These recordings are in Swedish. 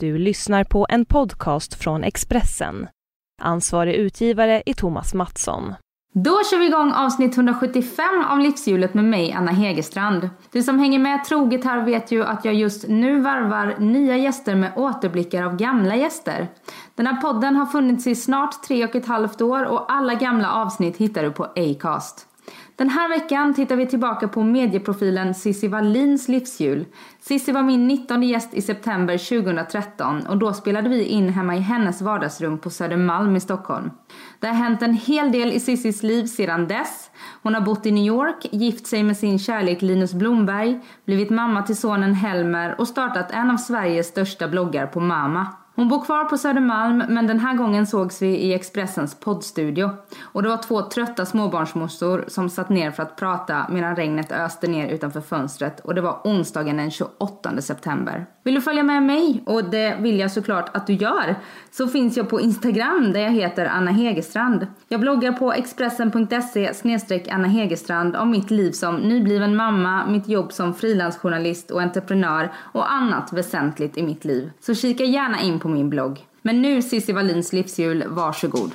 Du lyssnar på en podcast från Expressen. Ansvarig utgivare är Thomas Mattsson. Då kör vi igång avsnitt 175 av Livshjulet med mig, Anna Hegerstrand. Du som hänger med troget här vet ju att jag just nu varvar nya gäster med återblickar av gamla gäster. Den här podden har funnits i snart tre och ett halvt år och alla gamla avsnitt hittar du på Acast. Den här veckan tittar vi tillbaka på medieprofilen Cissi Wallins livshjul. Cissi var min 19 gäst i september 2013 och då spelade vi in hemma i hennes vardagsrum på Södermalm i Stockholm. Det har hänt en hel del i Cissis liv sedan dess. Hon har bott i New York, gift sig med sin kärlek Linus Blomberg, blivit mamma till sonen Helmer och startat en av Sveriges största bloggar på Mama. Hon bor kvar på Södermalm men den här gången sågs vi i Expressens poddstudio. Och det var två trötta småbarnsmorsor som satt ner för att prata medan regnet öste ner utanför fönstret och det var onsdagen den 28 september. Vill du följa med mig? Och det vill jag såklart att du gör. Så finns jag på Instagram där jag heter Anna Hegerstrand. Jag bloggar på expressen.se Anna Hegerstrand om mitt liv som nybliven mamma, mitt jobb som frilansjournalist och entreprenör och annat väsentligt i mitt liv. Så kika gärna in på min blogg. Men nu Cissi Wallins livshjul, varsågod.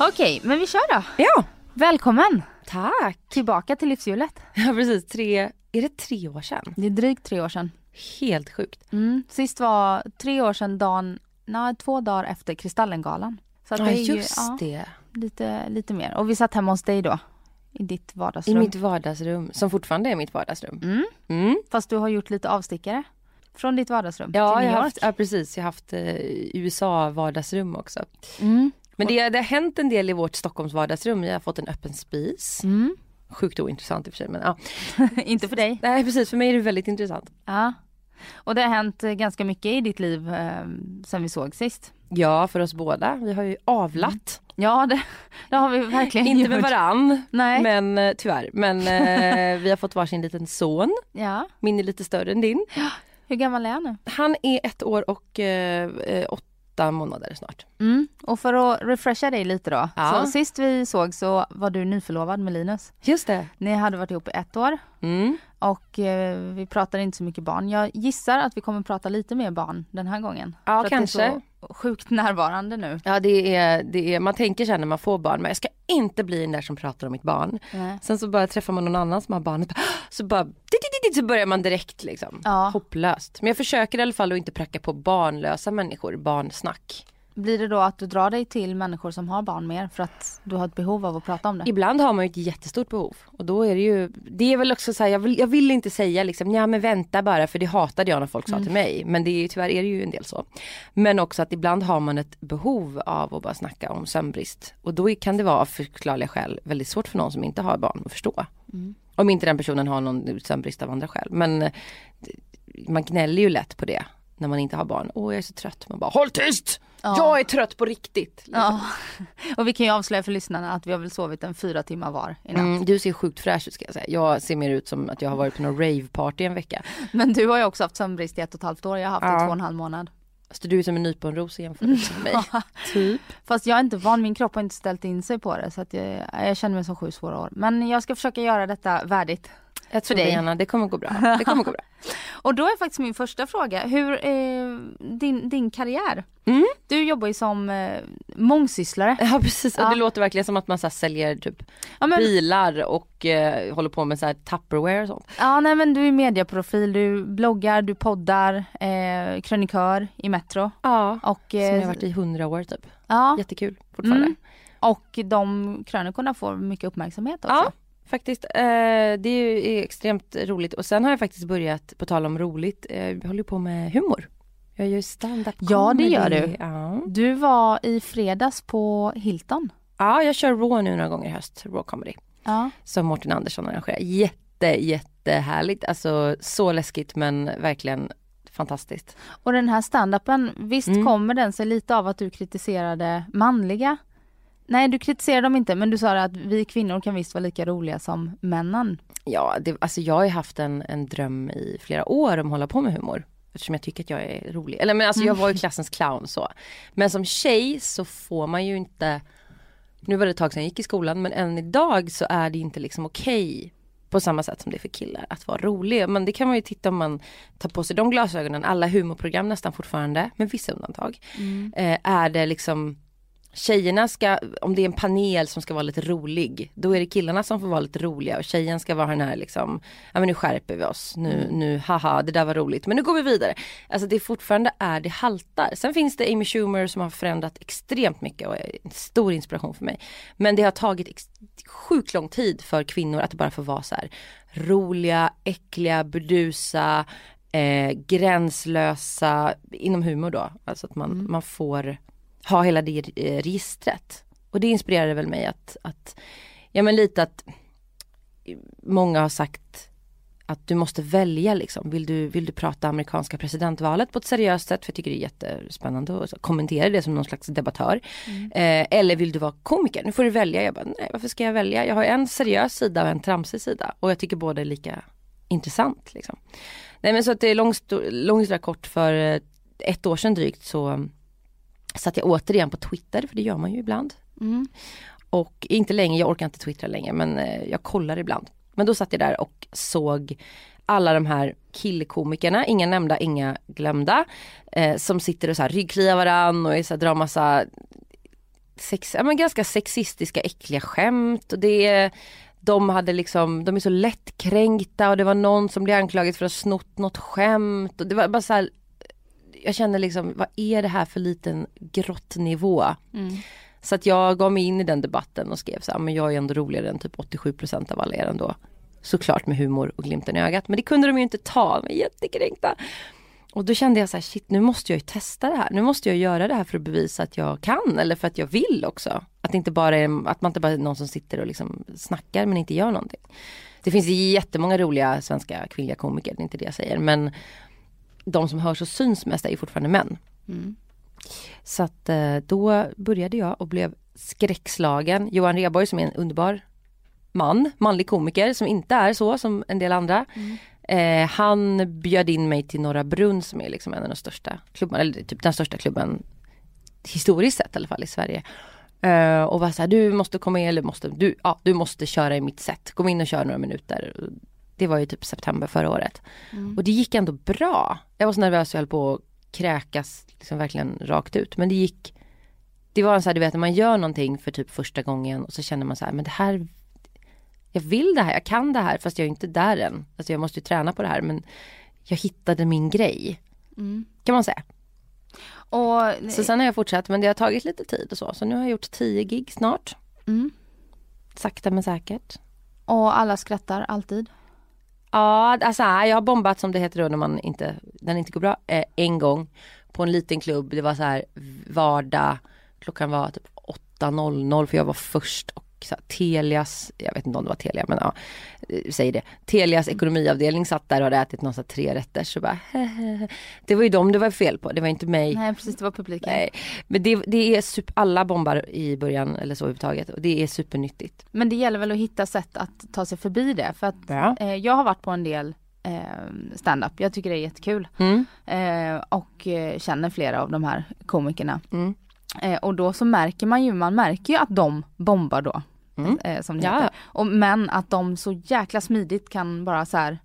Okej, men vi kör då. Ja, Välkommen tack. tillbaka till livshjulet. Ja, precis. Tre, är det tre år sedan? Det är drygt tre år sedan. Helt sjukt. Mm. Sist var tre år sedan dagen, nej, två dagar efter Kristallengalan. Så att Ja, det är ju, just ja, det. Lite, lite mer. Och vi satt hemma hos dig då. I ditt I vardagsrum. mitt vardagsrum, som fortfarande är mitt vardagsrum. Mm. Mm. Fast du har gjort lite avstickare. Från ditt vardagsrum Ja, till jag New har York. haft, ja, precis. Jag har haft eh, USA-vardagsrum också. Mm. Men det, det har hänt en del i vårt Stockholms vardagsrum. Jag har fått en öppen spis. Mm. Sjukt ointressant i och för sig men ja. Inte för dig. Nej precis, för mig är det väldigt intressant. Ja. Och det har hänt eh, ganska mycket i ditt liv eh, sen vi såg sist. Ja, för oss båda. Vi har ju avlat. Ja, det, det har vi verkligen Inte med gjort. varann, Nej. men eh, tyvärr. Men eh, vi har fått varsin liten son. Ja. Min är lite större än din. Hur gammal är han nu? Han är ett år och eh, eh, åtta månader snart. Mm. Och för att refresha dig lite då. Ja. Så sist vi såg så var du nyförlovad med Linus. Just det. Ni hade varit ihop i ett år Mm. och eh, vi pratade inte så mycket barn. Jag gissar att vi kommer prata lite mer barn den här gången. Ja, För att kanske. Det är så sjukt närvarande nu. Ja det är, det är, man tänker sen när man får barn, men jag ska inte bli den där som pratar om mitt barn. Nej. Sen så bara träffar man någon annan som har barnet, så bara så börjar man direkt liksom. Ja. Hopplöst. Men jag försöker i alla fall att inte pracka på barnlösa människor barnsnack. Blir det då att du drar dig till människor som har barn mer för att du har ett behov av att prata om det? Ibland har man ju ett jättestort behov och då är det ju, det är väl också så här, jag vill, jag vill inte säga liksom, ja men vänta bara för det hatade jag när folk sa till mig. Men det är ju, tyvärr är det ju en del så. Men också att ibland har man ett behov av att bara snacka om sömnbrist. Och då kan det vara av förklarliga skäl väldigt svårt för någon som inte har barn att förstå. Om inte den personen har någon sömnbrist av andra skäl. Men eh, man gnäller ju lätt på det när man inte har barn. Åh jag är så trött. Man bara håll tyst! Ja. Jag är trött på riktigt. Ja. Och vi kan ju avslöja för lyssnarna att vi har väl sovit en fyra timmar var i natt. Mm, du ser sjukt fräsch ut ska jag säga. Jag ser mer ut som att jag har varit på någon raveparty en vecka. Men du har ju också haft sömnbrist i ett och ett halvt år. Jag har haft det i Ja. två och en halv månad. Så du är som en nyponros i jämförelse med mig. typ. Fast jag är inte van, min kropp har inte ställt in sig på det så att jag, jag känner mig som sju svåra år. Men jag ska försöka göra detta värdigt. Jag tror För det dig. Det kommer gå bra. Det kommer gå bra. Och då är faktiskt min första fråga, hur är din, din karriär? Mm. Du jobbar ju som eh, mångsysslare. Ja precis, och Ja. det låter verkligen som att man så här, säljer typ Ja men, bilar och eh, håller på med så här Tupperware och sånt. ja, nej, men du är medieprofil, du bloggar, du poddar, eh, krönikör i Metro. Ja. Och, Som jag eh, har varit i hundra år typ. ja, Jättekul fortfarande. Mm. och de krönikorna får mycket uppmärksamhet också. Ja, faktiskt. Eh, det är extremt roligt. Och sen har jag faktiskt börjat, på tal om roligt, eh, jag håller ju på med humor. Jag gör stand-up Ja, det gör comedy. du. Ja. Du var i fredags på Hilton. ja, jag kör Raw nu några gånger i höst, Raw comedy. Ja. Som Mårten Andersson arrangerar. Jätte, jättehärligt. Alltså så läskigt men verkligen fantastiskt. Och den här standupen, visst Mm. kommer den sig lite av att du kritiserade manliga Nej du kritiserar dem inte men du sa att vi kvinnor kan visst vara lika roliga som männen. Ja, det, alltså jag har ju haft en, en dröm i flera år om att hålla på med humor. Eftersom jag tycker att jag är rolig. Eller men alltså jag var ju klassens clown så. Men som tjej så får man ju inte Nu var det ett tag sedan jag gick i skolan men än idag så är det inte liksom okej okay på samma sätt som det är för killar att vara rolig. Men det kan man ju titta om man tar på sig de glasögonen. Alla humorprogram nästan fortfarande, med vissa undantag. Mm. Eh, är det liksom Tjejerna ska, om det är en panel som ska vara lite rolig, då är det killarna som får vara lite roliga och tjejen ska vara den här liksom, ja men nu skärper vi oss, nu, nu, haha det där var roligt, men nu går vi vidare. Alltså det fortfarande är det haltar. Sen finns det Amy Schumer som har förändrat extremt mycket och är en stor inspiration för mig. Men det har tagit sjukt lång tid för kvinnor att bara få vara så här roliga, äckliga, burdusa, eh, gränslösa inom humor då. Alltså att man, mm. man får ha hela det eh, registret. Och det inspirerade väl mig att, att ja men lite att många har sagt att du måste välja liksom. Vill du, vill du prata amerikanska presidentvalet på ett seriöst sätt, för jag tycker det är jättespännande att kommentera det som någon slags debattör. Mm. Eh, eller vill du vara komiker? Nu får du välja. Jag bara, nej varför ska jag välja? Jag har en seriös sida och en tramsig sida. Och jag tycker båda är lika intressant. Liksom. Nej men så att det är långt, långt kort för eh, ett år sedan drygt så satt jag återigen på Twitter, för det gör man ju ibland. Mm. Och inte länge, jag orkar inte twittra längre men eh, jag kollar ibland. Men då satt jag där och såg alla de här killkomikerna, inga nämnda, inga glömda. Eh, som sitter och så här ryggkliar varann och är så här, drar massa sex, ja, men ganska sexistiska äckliga skämt. Och det de hade liksom, de är så lättkränkta och det var någon som blev anklagad för att ha snott något skämt. Och det var bara så här, jag kände liksom, vad är det här för liten grottnivå? Mm. Så att jag gav mig in i den debatten och skrev så här, men jag är ändå roligare än typ 87% av alla er ändå. Såklart med humor och glimten i ögat, men det kunde de ju inte ta, de är jättekränkta. Och då kände jag så här, shit nu måste jag ju testa det här. Nu måste jag göra det här för att bevisa att jag kan eller för att jag vill också. Att, inte bara är, att man inte bara är någon som sitter och liksom snackar men inte gör någonting. Det finns jättemånga roliga svenska kvinnliga komiker, det är inte det jag säger. Men de som hörs och syns mest är ju fortfarande män. Mm. Så att eh, då började jag och blev skräckslagen. Johan Reborg som är en underbar man, manlig komiker som inte är så som en del andra. Mm. Eh, han bjöd in mig till Norra Brunn som är liksom en av de största klubbarna, eller typ den största klubben historiskt sett i alla fall i Sverige. Uh, och var såhär, du måste komma in, eller måste, du, ja, du måste köra i mitt sätt. Kom in och kör några minuter. Det var ju typ september förra året. Mm. Och det gick ändå bra. Jag var så nervös jag höll på att kräkas liksom verkligen rakt ut. Men det gick Det var så här, du vet när man gör någonting för typ första gången och så känner man så här, men det här Jag vill det här, jag kan det här fast jag är inte där än. Alltså jag måste ju träna på det här men Jag hittade min grej. Mm. Kan man säga. Och, så sen har jag fortsatt men det har tagit lite tid och så. Så nu har jag gjort tio gig snart. Mm. Sakta men säkert. Och alla skrattar alltid? Ja, alltså jag har bombat som det heter då när man inte, när det inte går bra, eh, en gång på en liten klubb. Det var så här vardag, klockan var typ 8.00 för jag var först och så här, Telias, jag vet inte om det var Telia men ja, eh, säg det. Telias ekonomiavdelning satt där och hade ätit någon så tre rätter så bara Det var ju dem det var fel på, det var inte mig. Nej precis, det var publiken. Nej. Men det, det är super, alla bombar i början eller så överhuvudtaget och det är supernyttigt. Men det gäller väl att hitta sätt att ta sig förbi det för att ja. eh, jag har varit på en del eh, stand-up. Jag tycker det är jättekul. Mm. Eh, och eh, känner flera av de här komikerna. Mm. Eh, och då så märker man ju, man märker ju att de bombar då. Mm. Eh, som det ja. heter. Och, men att de så jäkla smidigt kan bara så här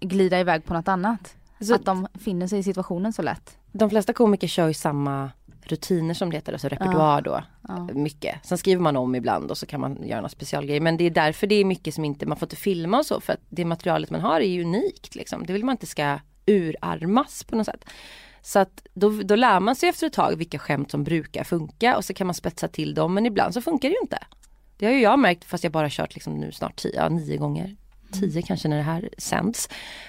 glida iväg på något annat. Så att de finner sig i situationen så lätt. De flesta komiker kör ju samma rutiner som det heter, alltså repertoar då. Ja. Mycket. Sen skriver man om ibland och så kan man göra några specialgrejer. Men det är därför det är mycket som inte, man får inte filma och så för att det materialet man har är unikt liksom. Det vill man inte ska urarmas på något sätt. Så att då, då lär man sig efter ett tag vilka skämt som brukar funka och så kan man spetsa till dem men ibland så funkar det ju inte. Det har ju jag märkt fast jag bara kört liksom nu snart tio, ja, nio gånger. Tio kanske när det här sänds.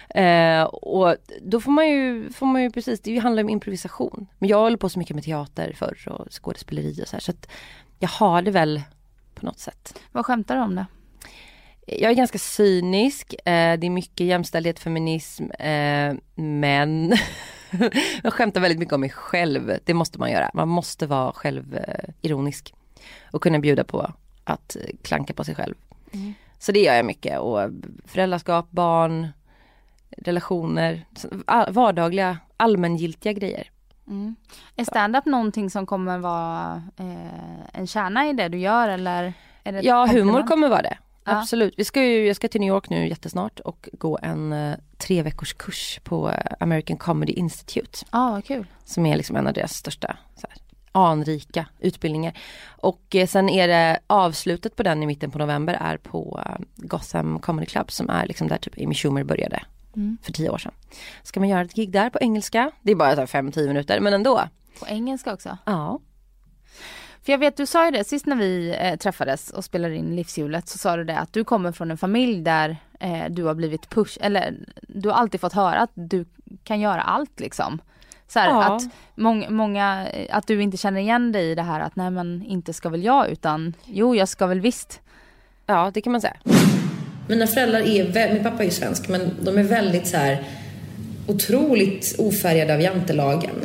Eh, och då får man ju, får man ju precis, det handlar om improvisation. Men jag håller på så mycket med teater förr och skådespeleri och så här så att jag har det väl på något sätt. Vad skämtar du om då? Jag är ganska cynisk, eh, det är mycket jämställdhet, feminism, eh, men jag skämtar väldigt mycket om mig själv. Det måste man göra. Man måste vara självironisk. Och kunna bjuda på att klanka på sig själv. Mm. Så det gör jag mycket och föräldraskap, barn, relationer, vardagliga allmängiltiga grejer. Mm. Är stand-up någonting som kommer vara eh, en kärna i det du gör eller? Ja, humor kommer vara det. Ja. Absolut. Vi ska ju, jag ska till New York nu jättesnart och gå en eh, tre veckors kurs på eh, American Comedy Institute. Ja, vad kul. Som är liksom en av deras största så här, anrika utbildningar. Och eh, sen är det avslutet på den i mitten på november är på eh, Gotham Comedy Club som är liksom där typ Amy Schumer började Mm. för tio år sedan. Ska man göra ett gig där på engelska? Det är bara så här fem, tio minuter men ändå. På engelska också? Ja. För jag vet, du sa ju det sist när vi eh, träffades och spelade in Livshjulet så sa du det att du kommer från en familj där eh, du har blivit push, eller du har alltid fått höra att du kan göra allt liksom. Så här, Ja. att mång, många, eh, att du inte känner igen dig i det här att nej men inte ska väl jag utan jo jag ska väl visst. ja, det kan man säga. Mina föräldrar är, min pappa är ju svensk, men de är väldigt så här otroligt ofärgade av jantelagen.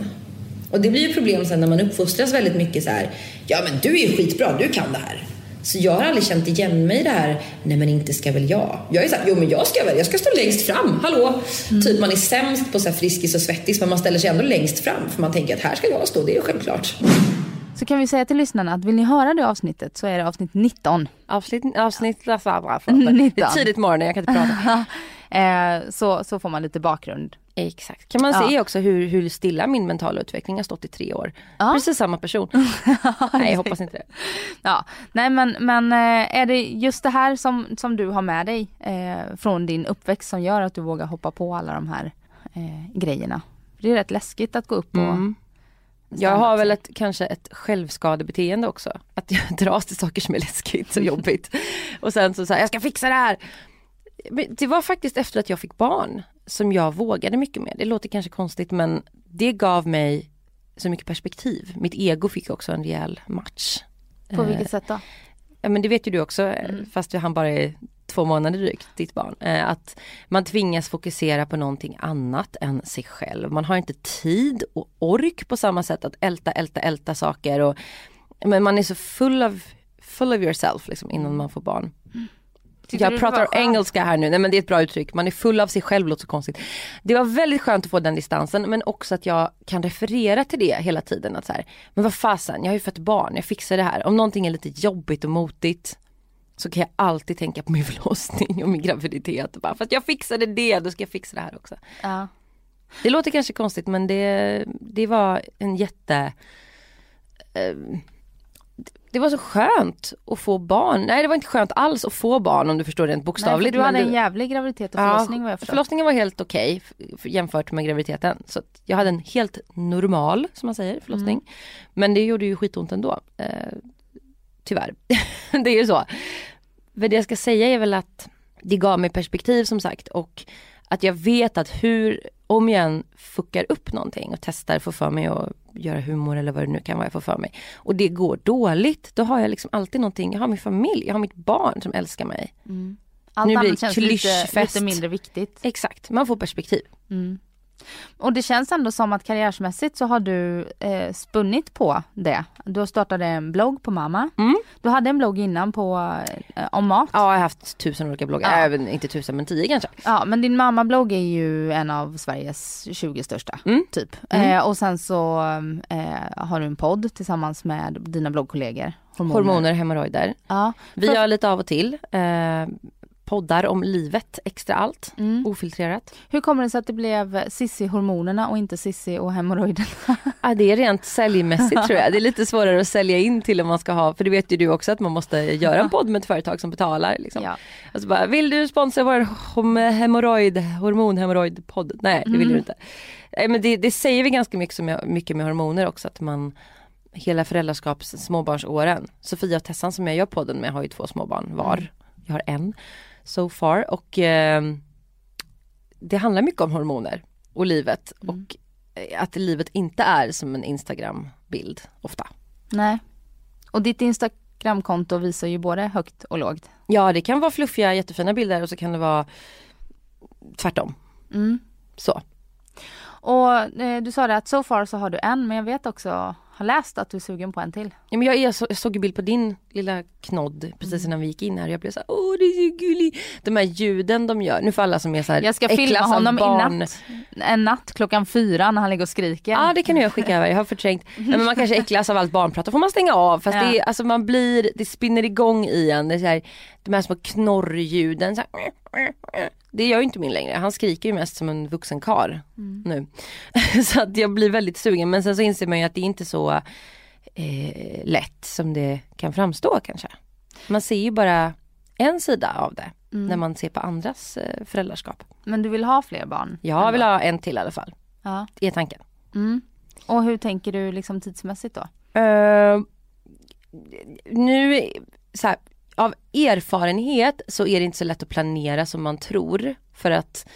Och det blir ju problem sen när man uppfostras väldigt mycket så här. ja men du är ju skitbra, du kan det här. Så jag har aldrig känt igen mig i det här, nej men inte ska väl jag. Jag är såhär, jo men jag ska väl, jag ska stå längst fram, hallå. Typ man är sämst på så här friskis och svettis men man ställer sig ändå längst fram för man tänker att här ska jag stå, det är ju självklart. Så kan vi säga till lyssnarna att vill ni höra det avsnittet så är det avsnitt 19. Avsnitt, avsnitt, alltså, förlåt. det 19. är tidigt morgon, jag kan inte prata. Eh, så, så får man lite bakgrund. Exakt. Kan man Ja. se också hur, hur stilla min mentala utveckling har stått i tre år. Ja. Precis samma person. Nej jag hoppas inte det. Ja, nej men, men eh, är det just det här som, som du har med dig eh, från din uppväxt som gör att du vågar hoppa på alla de här eh, grejerna? Det är rätt läskigt att gå upp och Mm. Jag har väl ett, kanske ett självskadebeteende också. Att jag dras till saker som är läskigt och jobbigt. Och sen så säger jag ska fixa det här. Det var faktiskt efter att jag fick barn som jag vågade mycket mer. Det låter kanske konstigt men det gav mig så mycket perspektiv. Mitt ego fick också en rejäl match. På Eh, vilket sätt då? Ja men det vet ju du också, eh, fast han bara är två månader drygt, ditt barn. Eh, Att man tvingas fokusera på någonting annat än sig själv. Man har inte tid och ork på samma sätt att älta, älta, älta saker. Och, men man är så full of, full of yourself liksom, innan man får barn. Jag pratar engelska här nu, nej men det är ett bra uttryck. Man är full av sig själv, låter så konstigt. Det var väldigt skönt att få den distansen men också att jag kan referera till det hela tiden. Att så här, men vad fasen, jag har ju fött barn, jag fixar det här. Om någonting är lite jobbigt och motigt så kan jag alltid tänka på min förlossning och min graviditet. Bara, för att jag fixade det, då ska jag fixa det här också. Ja. Det låter kanske konstigt men det, det var en jätte eh, det var så skönt att få barn. Nej det var inte skönt alls att få barn om du förstår rent Nej, bokstavligt. du hade en jävlig graviditet och förlossning vad jag förstått. förlossningen var helt okej f- jämfört med graviditeten. Så jag hade en helt normal, som man säger, förlossning. Mm. Men det gjorde ju skitont ändå. Eh, tyvärr. det är ju så. Men det jag ska säga är väl att det gav mig perspektiv som sagt och att jag vet att hur, om jag än fuckar upp någonting och testar, får för mig att göra humor eller vad det nu kan vara jag får för mig. Och det går dåligt, då har jag liksom alltid någonting, jag har min familj, jag har mitt barn som älskar mig. Allt nu blir annat känns lite, lite mindre viktigt. Exakt, man får perspektiv. Och det känns ändå som att karriärsmässigt så har du eh, spunnit på det. Du har startat en blogg på mamma. Mm. Du hade en blogg innan på, eh, om mat. Ja, jag har haft tusen olika bloggar, Ja. även inte tusen men tio kanske. Ja men din mammablogg är ju en av Sveriges 20 största Mm. typ. Mm. Eh, och sen så eh, har du en podd tillsammans med dina bloggkollegor. Hormoner, hemorrojder. Ja. Vi För- gör lite av och till. Poddar om livet, extra allt, Mm. ofiltrerat. Hur kommer det sig att det blev Sissi-hormonerna och inte Sissi och hemorrojderna? Ja, det är rent säljmässigt tror jag. Det är lite svårare att sälja in till om man ska ha, för det vet ju du också att man måste göra en podd med ett företag som betalar. Liksom. Ja. Alltså bara, vill du sponsra vår hemorrojd, hormonhemorrojdpodd? Nej, det vill du inte. Men det, det säger vi ganska mycket, som, mycket med hormoner också, att man hela föräldraskaps småbarnsåren. Sofia och Tessan som jag gör podden med har ju två småbarn var. Jag har en so far och eh, det handlar mycket om hormoner och livet och eh, att livet inte är som en Instagram-bild ofta. Nej. Och ditt Instagramkonto visar ju både högt och lågt. Ja det kan vara fluffiga jättefina bilder och så kan det vara tvärtom. Mm. Så. Och eh, du sa det att so far så har du en, men jag vet också, har läst att du är sugen på en till. Ja, men jag, är så, jag såg ju bild på din lilla knodd precis innan vi gick in här och jag blev såhär, åh det är så gulligt. De här ljuden de gör, nu för alla som är såhär Jag ska filma honom i natt, en natt klockan fyra när han ligger och skriker. Ja det kan jag skicka över, jag har förträngt. Nej, men man kanske äcklas av allt barnprat, då får man stänga av. Fast Ja. det, är, alltså man blir, det spinner igång i en. Det är så här, de här små knorrljuden. Så här, det gör ju inte min längre, han skriker ju mest som en vuxen kar nu. så att jag blir väldigt sugen men sen så inser man ju att det är inte så eh, lätt som det kan framstå kanske. Man ser ju bara en sida av det när man ser på andras eh, föräldraskap. Men du vill ha fler barn? Jag vill ha en till i alla fall, Ja. är tanken. Mm. Och hur tänker du liksom tidsmässigt då? Eh, nu, så här, av erfarenhet så är det inte så lätt att planera som man tror. För att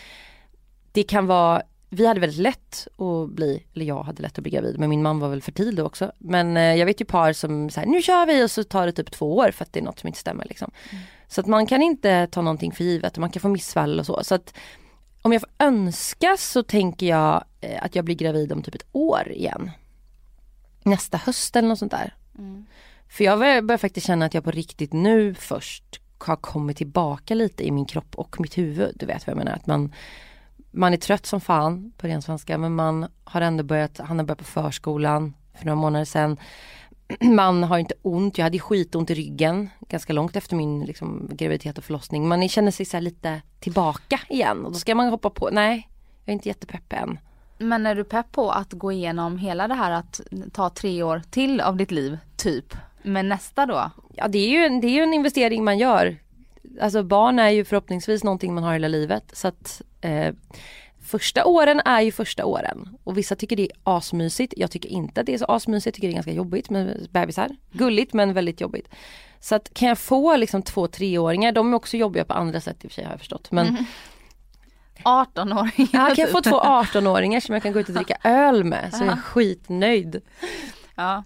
det kan vara, vi hade väldigt lätt att bli, eller jag hade lätt att bli gravid, men min man var väl fertil då också. Men eh, jag vet ju par som säger nu kör vi och så tar det typ två år för att det är något som inte stämmer liksom. Så att man kan inte ta någonting för givet och man kan få missfall och så. så att om jag får önska så tänker jag eh, att jag blir gravid om typ ett år igen. Nästa höst eller något sånt där. För jag börjar, faktiskt känna att jag på riktigt nu först har kommit tillbaka lite i min kropp och mitt huvud. Du vet vad jag menar? Att man, man är trött som fan på ren svenska men man har ändå börjat, han har börjat på förskolan för några månader sedan. Man har inte ont, jag hade skitont i ryggen ganska långt efter min liksom, graviditet och förlossning. Man känner sig så här lite tillbaka igen och då ska man hoppa på, nej jag är inte jättepepp än. Men är du pepp på att gå igenom hela det här att ta tre år till av ditt liv, typ? Men nästa då? Ja det är ju en, det är ju en investering man gör. Alltså barn är ju förhoppningsvis någonting man har hela livet. Så att eh, första åren är ju första åren. Och vissa tycker det är asmysigt. Jag tycker inte att det är så asmysigt. Jag tycker det är ganska jobbigt med bebisar. Gulligt men väldigt jobbigt. Så att kan jag få liksom två treåringar, de är också jobbiga på andra sätt i och för sig har jag förstått. Men 18-åringar ja, kan jag typ. få två 18-åringar som jag kan gå ut och dricka öl med så är jag skitnöjd. Ja.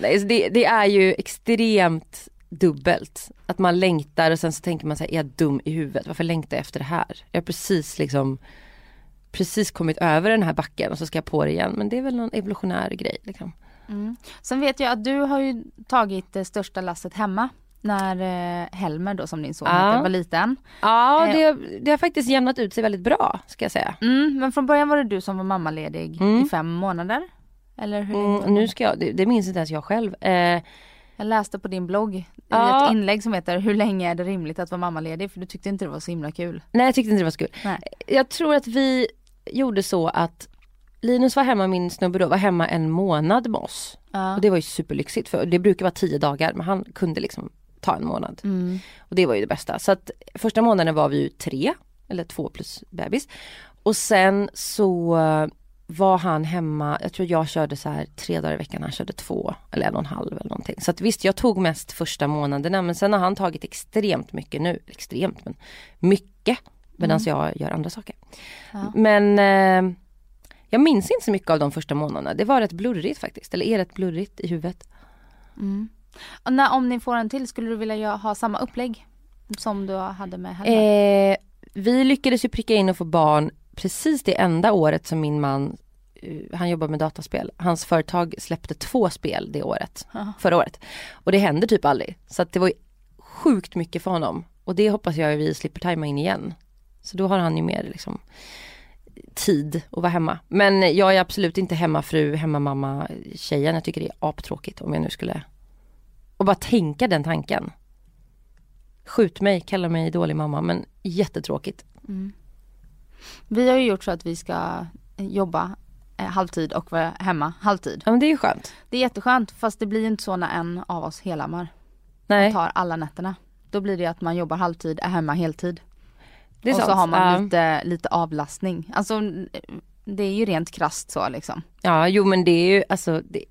Nej, så det, det är ju extremt dubbelt. Att man längtar och sen så tänker man sig är jag dum i huvudet? Varför längtar jag efter det här? Jag har precis liksom precis kommit över den här backen och så ska jag på det igen. Men det är väl någon evolutionär grej liksom. Sen vet jag att du har ju tagit det största lasset hemma. När eh, Helmer då som din son Ja. heter var liten. Ja, Eh. det, det har faktiskt jämnat ut sig väldigt bra ska jag säga. Mm, men från början var det du som var mammaledig i fem månader. Eller hur? Mm, nu ska jag, det, det minns inte ens jag själv. Eh, Jag läste på din blogg i Ja. ett inlägg som heter Hur länge är det rimligt att vara mammaledig? För du tyckte inte det var så himla kul. nej jag tyckte inte det var så kul. Nej. Jag tror att vi gjorde så att Linus var hemma, min snubbe då, var hemma en månad med oss. Ja. Och det var ju superlyxigt för det brukar vara tio dagar men han kunde liksom ta en månad. Mm. Och det var ju det bästa. Så att första månaden var vi ju tre, eller två plus bebis. Och sen så var han hemma, jag tror jag körde så här tre dagar i veckan, han körde två eller en och en halv eller någonting. Så att visst jag tog mest första månaderna men sen har han tagit extremt mycket nu, extremt men mycket medan jag gör andra saker. Ja. Men eh, jag minns inte så mycket av de första månaderna, det var rätt blurrigt faktiskt, eller är rätt blurrigt i huvudet. Och när, om ni får en till, skulle du vilja ha samma upplägg? Som du hade med Helmer? Eh, vi lyckades ju pricka in och få barn precis det enda året som min man, eh, han jobbar med dataspel, hans företag släppte två spel det året, Jaha. förra året. Och det händer typ aldrig. Så att det var ju sjukt mycket för honom. Och det hoppas jag vi slipper tajma in igen. Så då har han ju mer liksom tid att vara hemma. Men jag är absolut inte hemmafru, hemmamamma tjejen. Jag tycker det är aptråkigt om jag nu skulle och bara tänka den tanken. Skjut mig, kalla mig dålig mamma men jättetråkigt. Vi har ju gjort så att vi ska eh, jobba eh, halvtid och vara hemma halvtid. Ja men det är ju skönt. Det är jätteskönt fast det blir inte så när en av oss helammar Nej, och tar alla nätterna. Då blir det att man jobbar halvtid, är hemma heltid. det är och sant. så har man ja. lite, lite avlastning. Alltså det är ju rent krasst så liksom. Ja, jo men det är ju alltså, det,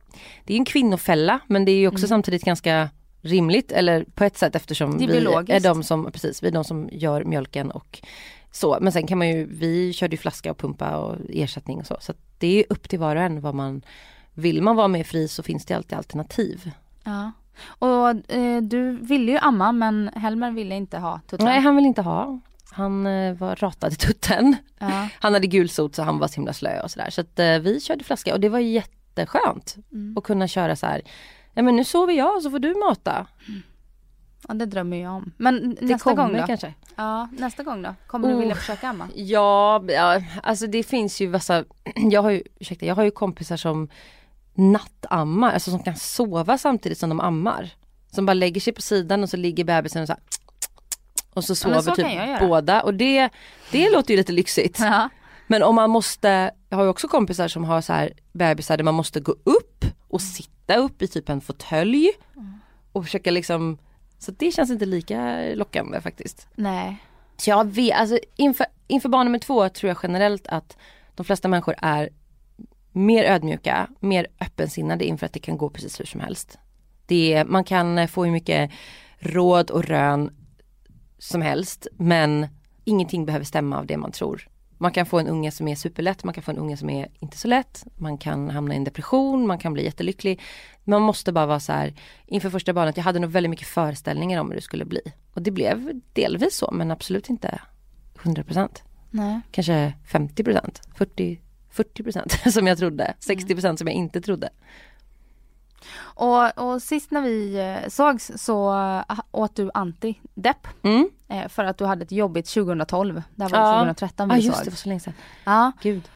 det är en kvinnofälla men det är ju också samtidigt ganska rimligt eller på ett sätt eftersom vi är de som, precis, vi är de som gör mjölken och så. Men sen kan man ju, vi körde ju flaska och pumpa och ersättning och så. Så det är upp till var och en vad man, vill man vara mer fri så finns det alltid alternativ. Ja. Och eh, du ville ju amma men Helmer ville inte ha tutten. Nej han vill inte ha. Han eh, var ratad i tutten. Ja. Han hade gulsot så han var så himla slö och sådär. Så att eh, vi körde flaska och det var jätte jätteskönt att kunna köra så här, ja men nu sover jag så får du mata. Ja det drömmer jag om. Men Det nästa gång då? kanske. Ja, nästa gång då? Kommer du Oh. vilja försöka amma? Ja, ja, alltså det finns ju vissa, jag har ju, ursäkta, jag har ju kompisar som nattammar, alltså som kan sova samtidigt som de ammar. Som bara lägger sig på sidan och så ligger bebisen och så här, och så Ja, sover så kan jag typ båda och det, det låter ju lite lyxigt. Ja. Men om man måste, jag har ju också kompisar som har så här bebisar där man måste gå upp och sitta upp i typ en fåtölj och försöka liksom, så det känns inte lika lockande faktiskt. Nej. Så jag vet, alltså inför, inför barn nummer två tror jag generellt att de flesta människor är mer ödmjuka, mer öppensinnade inför att det kan gå precis hur som helst. Det är, man kan få hur mycket råd och rön som helst men ingenting behöver stämma av det man tror. Man kan få en unge som är superlätt, man kan få en unge som är inte så lätt, man kan hamna i en depression, man kan bli jättelycklig. Man måste bara vara så här, inför första barnet, jag hade nog väldigt mycket föreställningar om hur det skulle bli. Och det blev delvis så, men absolut inte 100%. Nej. Kanske 50%, 40, 40% som jag trodde, 60% som jag inte trodde. Och, och sist när vi eh, sågs så eh, åt du antidepp. Mm. Eh, för att du hade ett jobbigt 2012. Det här var Ja. 2013 Ja vi just det, var så länge sedan. Ja. Gud.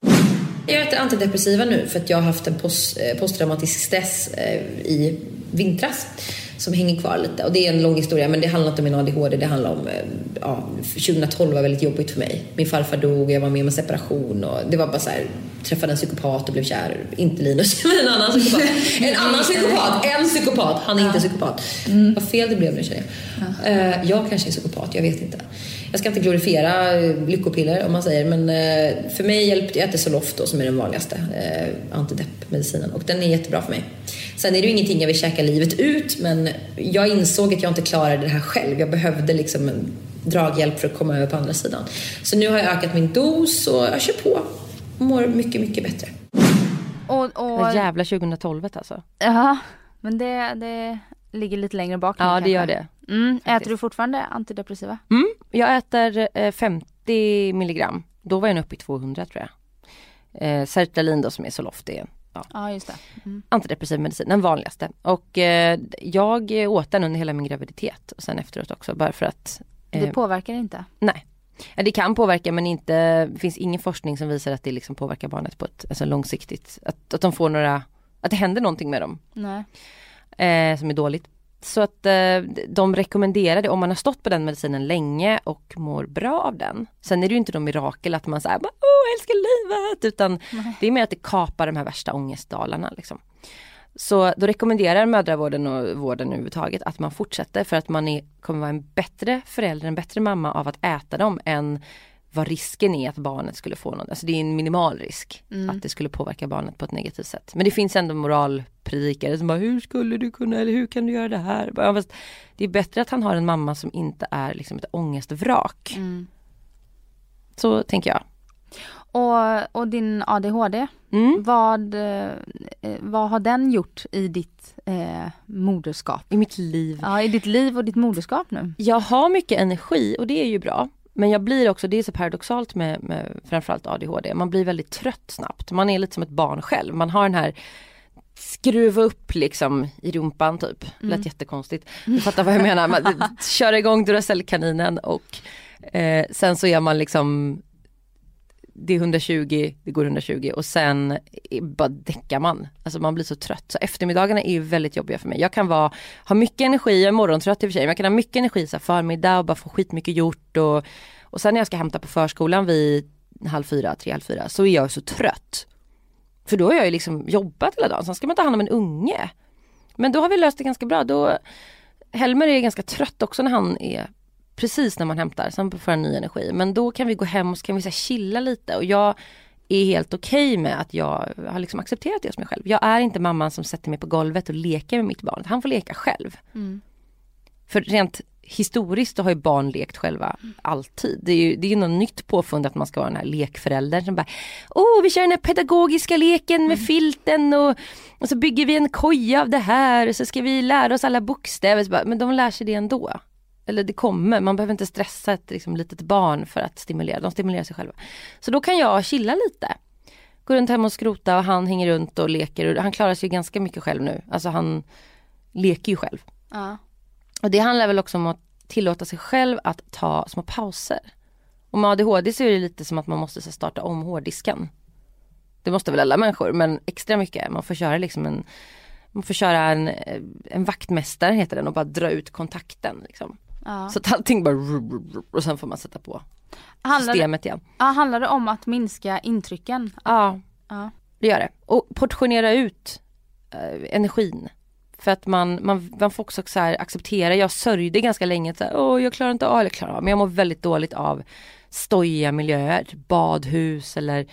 Jag äter antidepressiva nu för att jag har haft en post, posttraumatisk stress i vintras som hänger kvar lite. Och det är en lång historia men det handlar inte om min ADHD. Det handlar om, eh, ja, 2012 var väldigt jobbigt för mig. Min farfar dog, jag var med om en separation och det var bara så här, träffade en psykopat och blev kär. Inte Linus, men en annan psykopat. En annan psykopat, en psykopat. Han är inte psykopat. Vad fel det blev nu känner jag. Eh, jag kanske är psykopat, jag vet inte. Jag ska inte glorifiera eh, lyckopiller om man säger men eh, för mig hjälpte jag äter Zoloft då, som är den vanligaste eh, antideppmedicinen och den är jättebra för mig. Sen är det ju ingenting jag vill käka livet ut men jag insåg att jag inte klarade det här själv. Jag behövde liksom en draghjälp för att komma över på andra sidan. Så nu har jag ökat min dos och jag kör på och mår mycket, mycket bättre. Och, Det och, jävla 2012 alltså. ja, men det, det ligger lite längre bak Ja det kanske. gör det. Mm. Äter du fortfarande antidepressiva? Mm, jag äter eh, 50 milligram. Då var jag uppe i 200 tror jag. Eh, Sertralin då som är Zoloft det ja, Ja just det. Mm. antidepressiv medicin, den vanligaste. Och eh, jag åt den under hela min graviditet och sen efteråt också bara för att Det eh, påverkar inte? Nej. Det kan påverka men inte, det finns ingen forskning som visar att det liksom påverkar barnet på ett alltså långsiktigt, att, att de får några, att det händer någonting med dem Nej. Eh, som är dåligt. Så att eh, de rekommenderar det om man har stått på den medicinen länge och mår bra av den. Sen är det ju inte någon mirakel att man säger åh jag älskar livet utan det är mer att det kapar de här värsta ångestdalarna liksom. Så då rekommenderar mödravården och vården överhuvudtaget att man fortsätter för att man är, kommer vara en bättre förälder, en bättre mamma av att äta dem än vad risken är att barnet skulle få något. Alltså det är en minimal risk att det skulle påverka barnet på ett negativt sätt. Men det finns ändå moralpredikare som bara hur skulle du kunna eller hur kan du göra det här? Bara, fast Det är bättre att han har en mamma som inte är liksom ett ångestvrak. Mm. Så tänker jag. Och, och din ADHD, Mm. vad, eh, vad har den gjort i ditt eh, moderskap? I mitt liv. Ja, i ditt liv och ditt moderskap nu? Jag har mycket energi och det är ju bra. Men jag blir också, det är så paradoxalt med, med framförallt ADHD, man blir väldigt trött snabbt. Man är lite som ett barn själv. Man har den här skruva upp liksom i rumpan typ. Lät jättekonstigt. Du fattar vad jag menar. Man kör igång Duracell-kaninen och eh, sen så är man liksom det är 120, det går 120 och sen bara däckar man. Alltså man blir så trött. Så eftermiddagarna är ju väldigt jobbiga för mig. Jag kan vara, ha mycket energi, jag är morgontrött i och för sig, men jag kan ha mycket energi så här förmiddag och bara få skitmycket gjort och, och sen när jag ska hämta på förskolan vid halv fyra, tre, halv fyra så är jag så trött. För då har jag ju liksom jobbat hela dagen, sen ska man ta hand om en unge. Men då har vi löst det ganska bra. Då, Helmer är ganska trött också när han är precis när man hämtar, sen får han ny energi. Men då kan vi gå hem och så kan vi så här chilla lite och jag är helt okej med att jag har liksom accepterat det som mig själv. Jag är inte mamman som sätter mig på golvet och leker med mitt barn. Han får leka själv. För rent historiskt har ju barn lekt själva alltid. Det är ju det är något nytt påfund att man ska vara den här lekföräldern som bara Åh, vi kör den här pedagogiska leken med filten och, och så bygger vi en koja av det här och så ska vi lära oss alla bokstäver. Bara, Men de lär sig det ändå. Eller det kommer, man behöver inte stressa ett liksom, litet barn för att stimulera, de stimulerar sig själva. Så då kan jag chilla lite. går runt hemma och skrota och han hänger runt och leker och han klarar sig ganska mycket själv nu. Alltså han leker ju själv. Ja. Och det handlar väl också om att tillåta sig själv att ta små pauser. Och med ADHD så är det lite som att man måste starta om hårddisken. Det måste väl alla människor men extra mycket. Man får köra liksom en man får köra en, en vaktmästare heter den och bara dra ut kontakten. Liksom. Ja. Så att allting bara och sen får man sätta på Handlar, det, systemet igen. ja, handlar det om att minska intrycken? Ja, Ja. det gör det. Och portionera ut eh, energin. För att man, man, man får också så här acceptera, jag sörjde ganska länge, så här, Åh, jag klarar inte av, eller klarar av, men jag mår väldigt dåligt av stojiga miljöer, badhus eller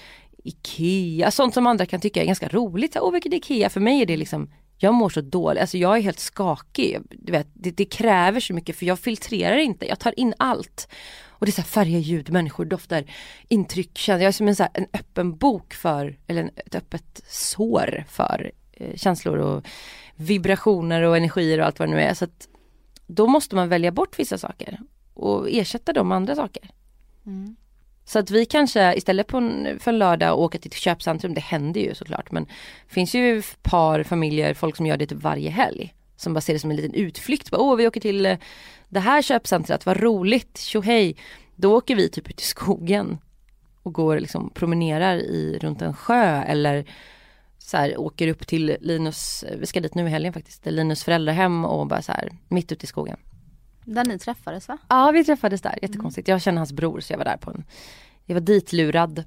IKEA, sånt som andra kan tycka är ganska roligt. Åh vilket IKEA, för mig är det liksom jag mår så dåligt, alltså jag är helt skakig. Du vet, det, det kräver så mycket för jag filtrerar inte, jag tar in allt. Och det är så här färger, ljud, människor, dofter, intryck, känslor. Jag är som en, så här, en öppen bok för, eller en, ett öppet sår för eh, känslor och vibrationer och energier och allt vad det nu är. Så att då måste man välja bort vissa saker och ersätta dem med andra saker. Mm. Så att vi kanske istället på en, för en lördag åka till ett köpcentrum, det händer ju såklart men det finns ju par, familjer, folk som gör det typ varje helg. Som bara ser det som en liten utflykt. Åh vi åker till eh, det här köpcentret, vad roligt, tjohej. Då åker vi typ ut i skogen och går liksom promenerar i, runt en sjö eller så här, åker upp till Linus, vi ska dit nu i helgen faktiskt, till Linus föräldrahem och bara så här mitt ute i skogen. Där ni träffades va? Ja vi träffades där, jättekonstigt. Jag känner hans bror så jag var där på en, jag var ditlurad.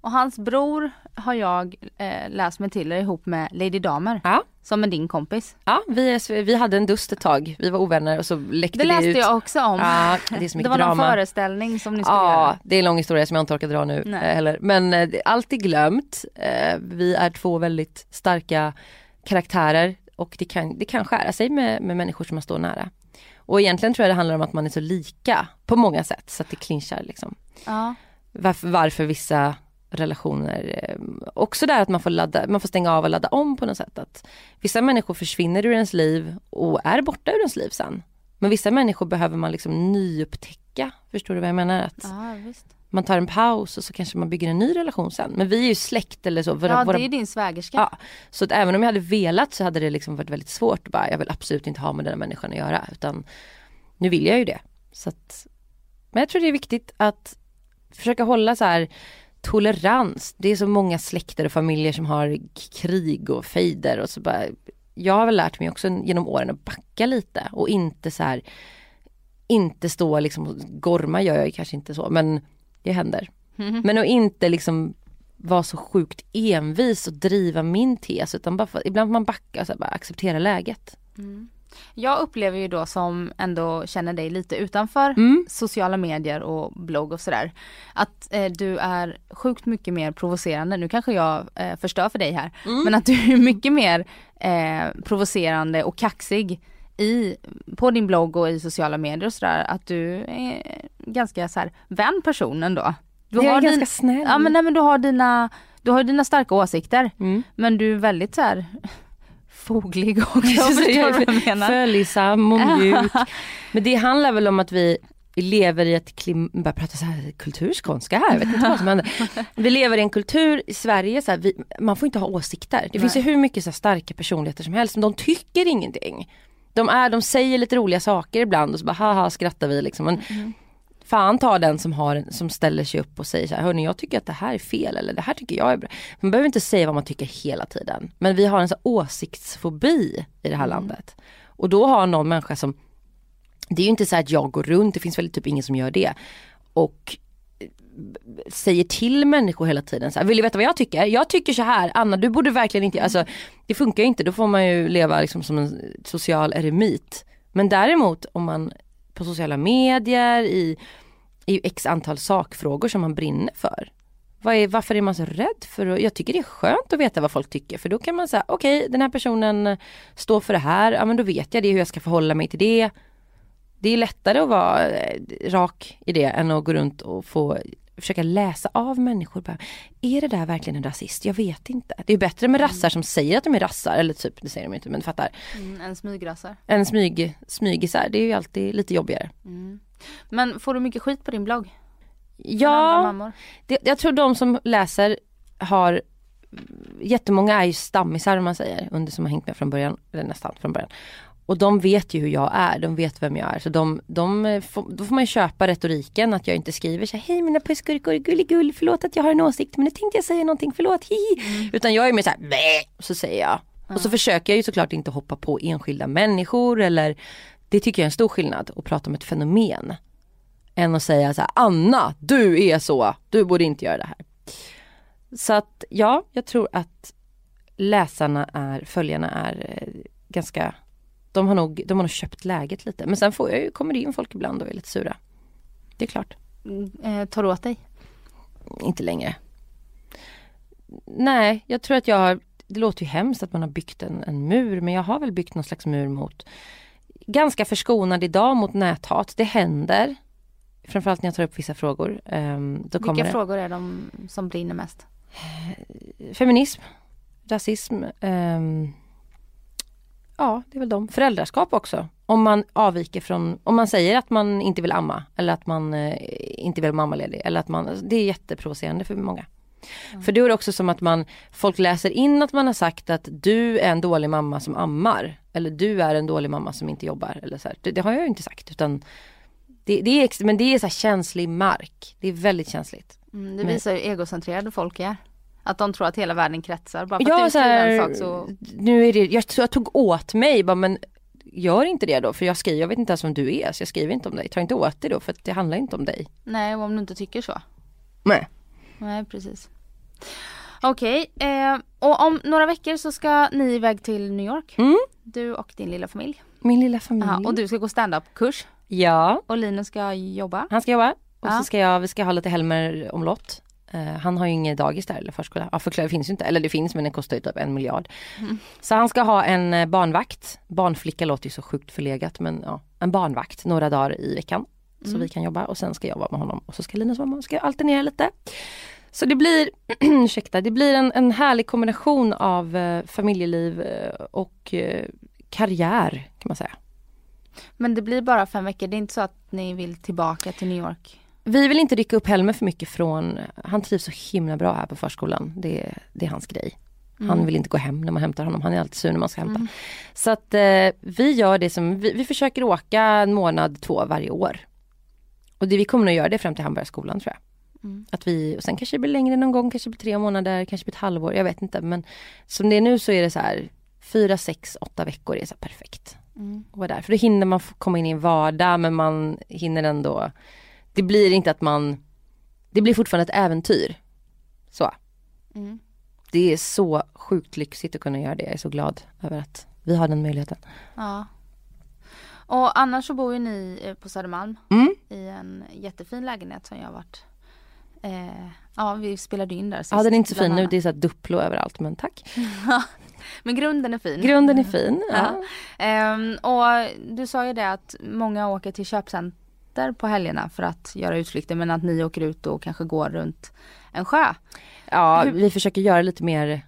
Och hans bror har jag eh, läst mig till ihop med Lady Damer. Ja. Som är din kompis. Ja, vi, är- vi hade en dust ett tag. Vi var ovänner och så läckte Det det, läste ut. jag också om. Ja, det är så det var någon drama. föreställning som ni skulle Ja, göra. det är en lång historia som jag inte orkar dra nu Nej. eh, heller. Men eh, allt är glömt. Eh, vi är två väldigt starka karaktärer och det kan, det kan skära sig med, med människor som man står nära. Och egentligen tror jag det handlar om att man är så lika på många sätt så att det clinchar liksom. Ja. Varför, varför vissa relationer, eh, också där att man får, ladda, man får stänga av och ladda om på något sätt. Att vissa människor försvinner ur ens liv och är borta ur ens liv sen. Men vissa människor behöver man liksom nyupptäcka, förstår du vad jag menar? Att ja, visst. man tar en paus och så kanske man bygger en ny relation sen. Men vi är ju släkt eller så. Våra, Ja, det är din svägerska. ja, så att även om jag hade velat så hade det liksom varit väldigt svårt. Bara, jag vill absolut inte ha med den här människan att göra. Utan nu vill jag ju det. Så att, men jag tror det är viktigt att försöka hålla så här tolerans. Det är så många släkter och familjer som har krig och fejder och så bara jag har väl lärt mig också genom åren att backa lite och inte så här inte stå liksom och gorma gör jag kanske inte så men det händer. Men att inte liksom vara så sjukt envis och driva min tes utan bara ibland får man backa och så här, bara acceptera läget. Jag upplever ju då som ändå känner dig lite utanför Mm. sociala medier och blogg och sådär. Att eh, du är sjukt mycket mer provocerande. Nu kanske jag eh, förstör för dig här. Mm. Men att du är mycket mer eh, provocerande och kaxig i, på din blogg och i sociala medier och sådär. Att du är ganska så här vän person ändå. Du jag är ganska din, snäll. Ja men, nej, men du har dina, du har dina starka åsikter. Mm. Men du är väldigt så här foglig menar? Följsam och mjuk. Men det handlar väl om att vi vi lever i ett klim, bara prata så här kulturskånska här, jag vet inte vad som händer. Vi lever i en kultur i Sverige, så här, vi, man får inte ha åsikter. Det finns ju hur mycket så här, starka personligheter som helst, men de tycker ingenting. De, är, de säger lite roliga saker ibland och så bara haha skrattar vi liksom. Men fan ta den som, har, som ställer sig upp och säger så här, hörni jag tycker att det här är fel eller det här tycker jag är bra. Man behöver inte säga vad man tycker hela tiden. Men vi har en så här åsiktsfobi i det här landet. Och då har någon människa som, det är ju inte så här att jag går runt, det finns väl typ ingen som gör det. Och säger till människor hela tiden så här, vill du veta vad jag tycker? Jag tycker så här, Anna du borde verkligen inte, alltså det funkar ju inte, då får man ju leva liksom som en social eremit. Men däremot om man på sociala medier, i, i x antal sakfrågor som man brinner för. Vad är, varför är man så rädd för att, jag tycker det är skönt att veta vad folk tycker för då kan man säga okej den här personen står för det här, ja men då vet jag det hur jag ska förhålla mig till det. Det är lättare att vara eh, rak i det än att gå runt och få försöka läsa av människor. Bara, är det där verkligen en rasist? Jag vet inte. Det är bättre med rassar som säger att de är rassar, eller typ, det säger de inte men du fattar. Mm, en smygrassar. En smyg, smygisar, det är ju alltid lite jobbigare. Men får du mycket skit på din blogg? Ja, det, jag tror de som läser har Jättemånga är ju stammisar om man säger, under som har hängt med från början, eller nästan från början. Och de vet ju hur jag är, de vet vem jag är. Så de, de eh, får, då får man ju köpa retoriken att jag inte skriver så här, hej mina pussgurkor, gulligull, förlåt att jag har en åsikt men nu tänkte jag säga någonting, förlåt, hihi. Mm. Utan jag är mer så här, Bäh! så säger jag. Mm. Och så försöker jag ju såklart inte hoppa på enskilda människor eller det tycker jag är en stor skillnad att prata om ett fenomen. Än att säga så här, Anna, du är så, du borde inte göra det här. Så att ja, jag tror att läsarna är, följarna är eh, ganska de har nog, de har nog köpt läget lite. Men sen får jag ju, kommer det in folk ibland och är lite sura. Det är klart. Mm, eh, tar du åt dig? Inte längre. Nej, jag tror att jag har, det låter ju hemskt att man har byggt en, en mur men jag har väl byggt någon slags mur mot ganska förskonad idag mot näthat. Det händer. Framförallt när jag tar upp vissa frågor. Um, då Vilka det. frågor är de som brinner mest? Feminism, rasism, um, Ja, det är väl de. Föräldraskap också. Om man avviker från, om man säger att man inte vill amma eller att man eh, inte vill vara mammaledig eller att man, det är jätteprovocerande för många. Mm. För då är det också som att man, folk läser in att man har sagt att du är en dålig mamma som ammar. Eller du är en dålig mamma som inte jobbar. Eller så det, det, har jag inte sagt utan det, det är, men det är så känslig mark. Det är väldigt känsligt. Mm, det visar hur egocentrerade folk är. Att de tror att hela världen kretsar. Bara för ja, att du skriver en sak så... Nu är det, jag, jag tog åt mig bara men gör inte det då för jag skriver, jag vet inte ens vem du är så jag skriver inte om dig. Ta inte åt dig då för det handlar inte om dig. Nej och om du inte tycker så. Nej. Nej precis. Okej, okay, eh, och om några veckor så ska ni iväg till New York. Mm. Du och din lilla familj. Min lilla familj. Aha, och du ska gå standup-kurs. Ja. Och Linus ska jobba. Han ska jobba. Och ja. så ska jag, vi ska ha lite Helmer omlott. Uh, han har ju inget dagis där eller förskola. Ja det finns ju inte. Eller det finns men det kostar ju typ en miljard. Mm. Så han ska ha en uh, barnvakt. Barnflicka låter ju så sjukt förlegat men ja, en barnvakt några dagar i veckan. Mm. Så vi kan jobba och sen ska jag vara med honom och så ska Linus vara med och ska alternera lite. Så det blir, ursäkta, det blir en, en härlig kombination av uh, familjeliv och karriär kan man säga. Men det blir bara fem veckor, det är inte så att ni vill tillbaka till New York? vi vill inte rycka upp Helmer för mycket från, han trivs så himla bra här på förskolan. Det, det är hans grej. Mm. Han vill inte gå hem när man hämtar honom, han är alltid sur när man ska hämta. Mm. Så att eh, vi gör det som, vi, vi, försöker åka en månad, två varje år. Och det, vi kommer nog göra det fram till han börjar skolan tror jag. Mm. Att vi, och sen kanske det blir längre någon gång, kanske blir tre månader, kanske blir ett halvår, jag vet inte. Men som det är nu så är det så här, fyra, sex, åtta veckor är så perfekt. Mm. Och där. För då hinner man komma in i en vardag men man hinner ändå det blir inte att man, det blir fortfarande ett äventyr. Så. Mm. Det är så sjukt lyxigt att kunna göra det. Jag är så glad över att vi har den möjligheten. Ja. Och annars så bor ju ni eh, på Södermalm mm. i en jättefin lägenhet som jag har varit eh, Ja vi spelade in där sist. Ja den är inte så fin nu, det är så Duplo överallt men tack. men grunden är fin. Grunden är fin, ja. ja. Ehm, och du sa ju det att många åker till köpcentrum semester på helgerna för att göra utflykter men att ni åker ut och kanske går runt en sjö. Ja, Hur? vi försöker göra lite mer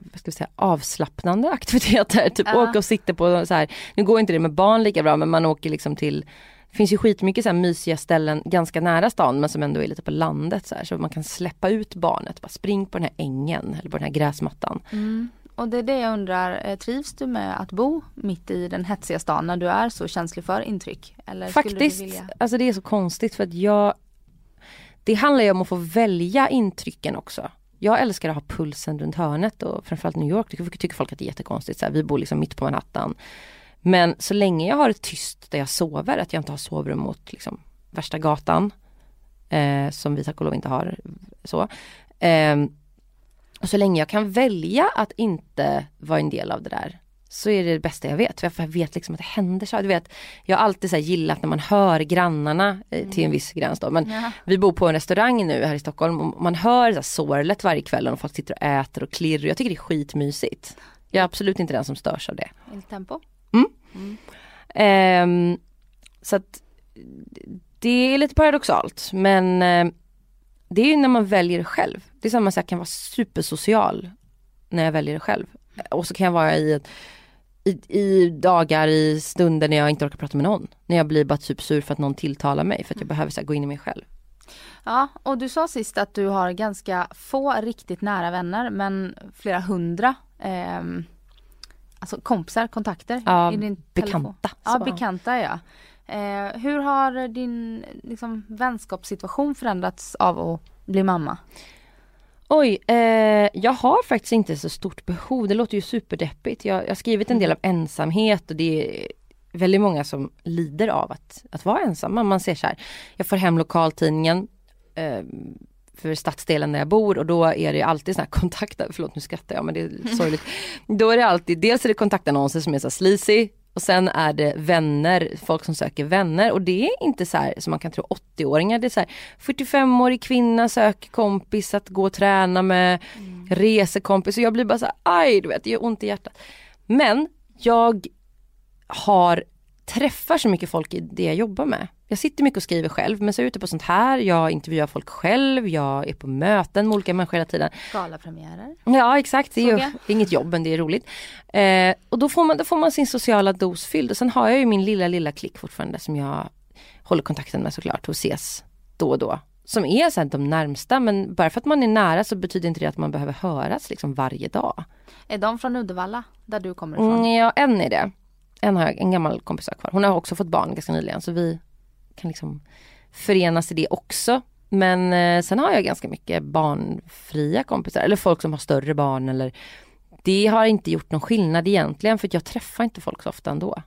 vad ska vi säga, avslappnande aktiviteter. Typ ja. åka och sitta på så här, nu går inte det med barn lika bra men man åker liksom till det finns ju skitmycket så här mysiga ställen ganska nära stan men som ändå är lite på landet så här, så man kan släppa ut barnet, bara spring på den här ängen eller på den här gräsmattan. Mm. Och det är det jag undrar, eh, trivs du med att bo mitt i den hetsiga stan när du är så känslig för intryck? Eller Faktiskt, vilja... alltså det är så konstigt för att jag Det handlar ju om att få välja intrycken också. Jag älskar att ha pulsen runt hörnet och framförallt New York det tycker folk att det är jättekonstigt. Så här, vi bor liksom mitt på Manhattan. Men så länge jag har det tyst där jag sover, att jag inte har sovrum mot liksom, värsta gatan. Eh, som vi tack och lov inte har så. Eh, och så länge jag kan välja att inte vara en del av det där så är det det bästa jag vet. För jag vet liksom att det händer så. Du vet, jag har alltid så gillat när man hör grannarna eh, till en viss gräns då. Men ja. vi bor på en restaurang nu här i Stockholm och man hör så sorlet varje kväll och folk sitter och äter och klirrar. Jag tycker det är skitmysigt. Jag är absolut inte den som störs av det. tempo? Mm. mm. Um, så att det är lite paradoxalt men uh, det är ju när man väljer själv. Det är samma sak, jag kan vara supersocial när jag väljer själv. Och så kan jag vara i, i, i, dagar, i stunder när jag inte orkar prata med någon. När jag blir bara typ sur för att någon tilltalar mig för att jag mm. behöver så här, gå in i mig själv. Ja, och du sa sist att du har ganska få riktigt nära vänner men flera hundra eh, alltså kompisar, kontakter Ja, i din bekanta. Ja, bekanta ja. Eh, hur har din liksom, vänskapssituation förändrats av att bli mamma? Oj, eh, jag har faktiskt inte så stort behov. Det låter ju superdeppigt. Jag, jag har skrivit en del om ensamhet och det är väldigt många som lider av att, att vara ensamma. Man ser så här, jag får hem lokaltidningen eh, för stadsdelen där jag bor och då är det alltid såna här kontakter, förlåt nu skrattar jag men det är sorgligt. Då är det alltid, dels är det kontaktannonser som är så sleazy och sen är det vänner, folk som söker vänner och det är inte så här som man kan tro 80-åringar. Det är så här 45-årig kvinna söker kompis att gå och träna med, resekompis och jag blir bara så här, aj du vet, det gör ont i hjärtat. Men jag har träffar så mycket folk i det jag jobbar med. Jag sitter mycket och skriver själv men så är jag ute på sånt här, jag intervjuar folk själv, jag är på möten med olika människor hela tiden. Galapremiärer? Ja exakt, det är, ju, inget jobb men det är roligt. Eh, och då får, man, då får man sin sociala dos fylld och sen har jag ju min lilla lilla klick fortfarande som jag håller kontakten med såklart och ses då och då. Som är så här de närmsta men bara för att man är nära så betyder inte det att man behöver höras liksom varje dag. Är de från Uddevalla, där du kommer ifrån? Mm, ja en är det. En har jag, en gammal kompis har jag kvar. Hon har också fått barn ganska nyligen så vi kan liksom förenas i det också. Men eh, sen har jag ganska mycket barnfria kompisar eller folk som har större barn eller Det har inte gjort någon skillnad egentligen för att jag träffar inte folk så ofta ändå.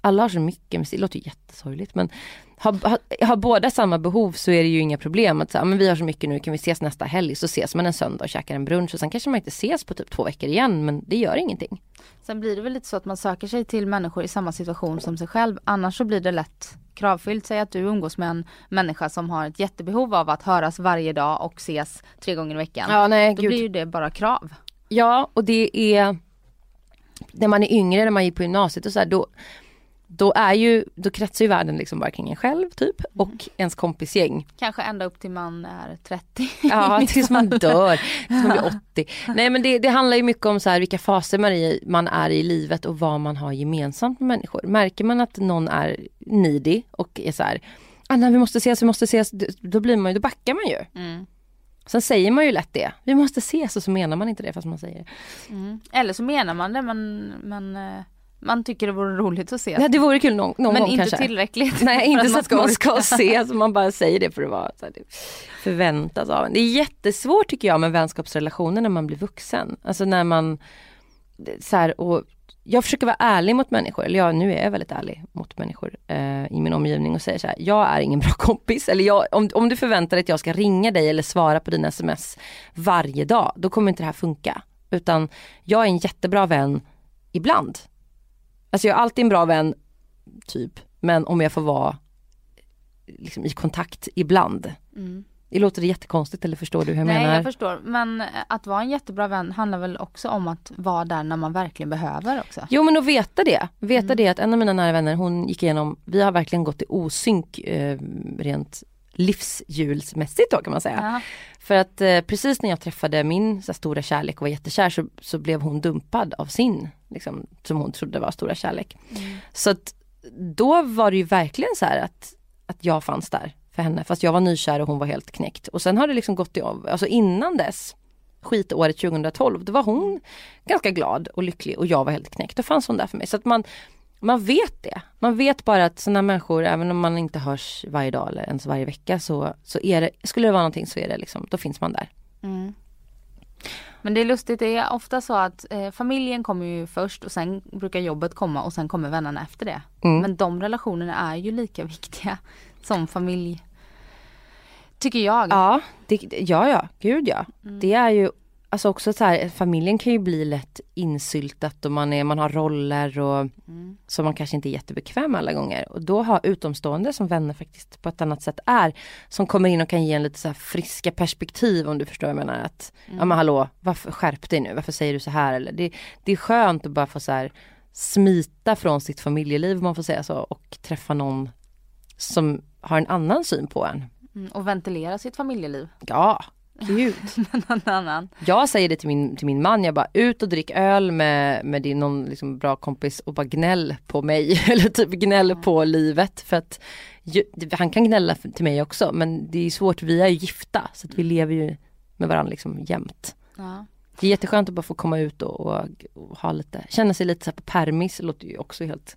Alla har så mycket musik, det låter ju jättesorgligt men har, har, har båda samma behov så är det ju inga problem att säga, ah, men vi har så mycket nu, kan vi ses nästa helg? Så ses man en söndag och käkar en brunch och sen kanske man inte ses på typ två veckor igen men det gör ingenting. Sen blir det väl lite så att man söker sig till människor i samma situation som sig själv. Annars så blir det lätt kravfyllt. Säg att du umgås med en människa som har ett jättebehov av att höras varje dag och ses tre gånger i veckan. Ja nej Då gud. blir ju det bara krav. Ja och det är när man är yngre, när man gick på gymnasiet och så här, då, då är ju, då kretsar ju världen liksom bara kring en själv typ och ens kompisgäng. Kanske ända upp till man är 30. Ja tills man dör, tills man blir 80. Nej men det, det handlar ju mycket om så här, vilka faser man, i, man är i livet och vad man har gemensamt med människor. Märker man att någon är needy och är så här, Anna vi måste ses, vi måste ses, då blir man ju, då backar man ju. Mm. Sen säger man ju lätt det, vi måste ses och så menar man inte det fast man säger det. Mm. Eller så menar man det men, men eh, man tycker det vore roligt att ses. Ja, det vore kul någon, någon men gång inte kanske. tillräckligt. Nej inte så att man ska orka. se, så man bara säger det för att vara så här, förväntas av en. Det är jättesvårt tycker jag med vänskapsrelationer när man blir vuxen. Alltså när man så här, och jag försöker vara ärlig mot människor, eller jag, nu är jag väldigt ärlig mot människor eh, i min omgivning och säger så här, jag är ingen bra kompis. Eller jag, om, om du förväntar dig att jag ska ringa dig eller svara på dina sms varje dag, då kommer inte det här funka. Utan jag är en jättebra vän ibland. Alltså jag är alltid en bra vän, typ, men om jag får vara liksom, i kontakt ibland. Mm. Det låter det jättekonstigt eller förstår du hur jag Nej menar? jag förstår men eh, att vara en jättebra vän handlar väl också om att vara där när man verkligen behöver också. Jo men att veta det. Veta Mm. det att en av mina nära vänner hon gick igenom, vi har verkligen gått i osynk eh, rent livshjulsmässigt då kan man säga. Ja. För att eh, precis när jag träffade min så stora kärlek och var jättekär så, så blev hon dumpad av sin, liksom, som hon trodde var stora kärlek. Mm. Så att då var det ju verkligen så här att, att jag fanns där för henne fast jag var nykär och hon var helt knäckt. Och sen har det liksom gått i av, alltså innan dess, skitåret 2012, då var hon ganska glad och lycklig och jag var helt knäckt. Då fanns hon där för mig. Så att man, man vet det. Man vet bara att sådana människor, även om man inte hörs varje dag eller ens varje vecka så, så är det, skulle det vara någonting så är det liksom, då finns man där. Mm. Men det är lustigt, det är ofta så att eh, familjen kommer ju först och sen brukar jobbet komma och sen kommer vännerna efter det. Mm. Men de relationerna är ju lika viktiga som familj. Tycker jag. Ja, det, ja, ja, gud ja. Mm. Det är ju Alltså också så här, familjen kan ju bli lätt insyltat och man, är, man har roller och Mm. som man kanske inte är jättebekväm alla gånger. Och då har utomstående som vänner faktiskt på ett annat sätt är, som kommer in och kan ge en lite så här friska perspektiv om du förstår vad jag menar. Att, ja men hallå, varför, skärp dig nu, varför säger du så här? Eller, det, det är skönt att bara få så här smita från sitt familjeliv om man får säga så och träffa någon som har en annan syn på en. Mm, och ventilera sitt familjeliv. Ja, Någon annan. Jag säger det till min, till min man, jag bara ut och drick öl med, med din någon liksom bra kompis och bara gnäll på mig. Eller typ gnäll på livet. För att han kan gnälla till mig också men det är svårt, vi är ju gifta så att vi lever ju med varandra liksom jämt. Ja. Det är jätteskönt att bara få komma ut och, och, och ha lite, känna sig lite så på permis, låter ju också helt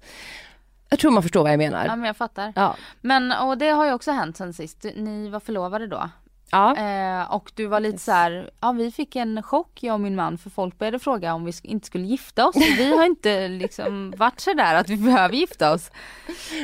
jag tror man förstår vad jag menar. ja men jag fattar. Ja. Men och det har ju också hänt sen sist. Ni var förlovade då. Ja. Eh, och du var lite så här, ja vi fick en chock jag och min man för folk började fråga om vi inte skulle gifta oss. Vi har inte liksom varit så där att vi behöver gifta oss.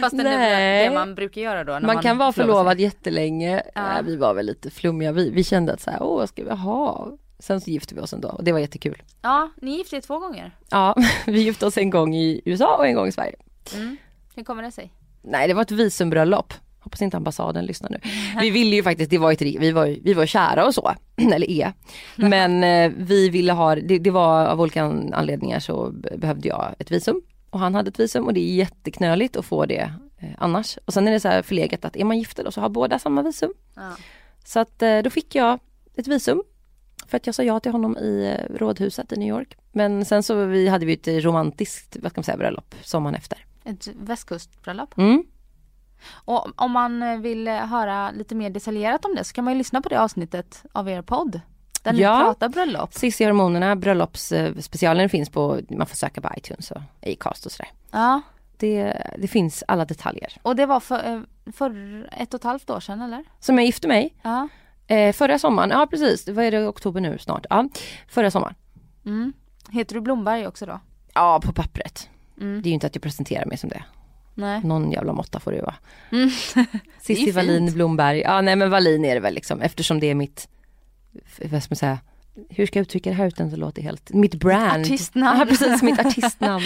Fast det är det man brukar göra då. Man, kan vara förlovar sig. förlovad jättelänge. Ja. Äh, vi var väl lite flummiga. Vi, vi kände att så här, åh vad ska vi ha? Sen så gifte vi oss ändå och det var jättekul. Ja, ni gifte er två gånger. Ja, vi gifte oss en gång i USA och en gång i Sverige. Mm. Hur kommer det sig? Nej det var ett visumbröllop. Hoppas inte ambassaden lyssnar nu. Vi ville ju faktiskt, det var ett, vi var, vi var kära och så, eller är. Men eh, vi ville ha, det, det var av olika an- anledningar så be- behövde jag ett visum. Och han hade ett visum och det är jätteknöligt att få det eh, annars. Och sen är det så här förlegat att är man gifta då så har båda samma visum. Ja. Så att eh, då fick jag ett visum. För att jag sa ja till honom i rådhuset i New York. Men sen så vi, hade vi ett romantiskt, vad ska man säga, bröllop sommaren efter. Ett västkustbröllop. Mm. Och om man eh, vill eh, höra lite mer detaljerat om det så kan man ju lyssna på det avsnittet av er podd. Där ni Ja. pratar bröllop. Cissi hormonerna, bröllopsspecialen finns på, man får söka på iTunes och Acast och sådär. Ja. Det, det finns alla detaljer. Och det var för, eh, för ett och ett halvt år sedan eller? Som jag gifte mig Ja. eh, förra sommaren, ja precis, vad är det, oktober nu snart? Ja, förra sommaren. Mm. Heter du Blomberg också då? Ja, på pappret. Mm. Det är ju inte att jag presenterar mig som det. Nej. Någon jävla måtta får det ju vara. Mm. Cissi Wallin. Blomberg. Ja nej men Wallin är det väl liksom eftersom det är mitt, vad ska man säga, hur ska jag uttrycka det här utan att det låter helt, mitt brand. artistnamn. Ja precis, mitt artistnamn.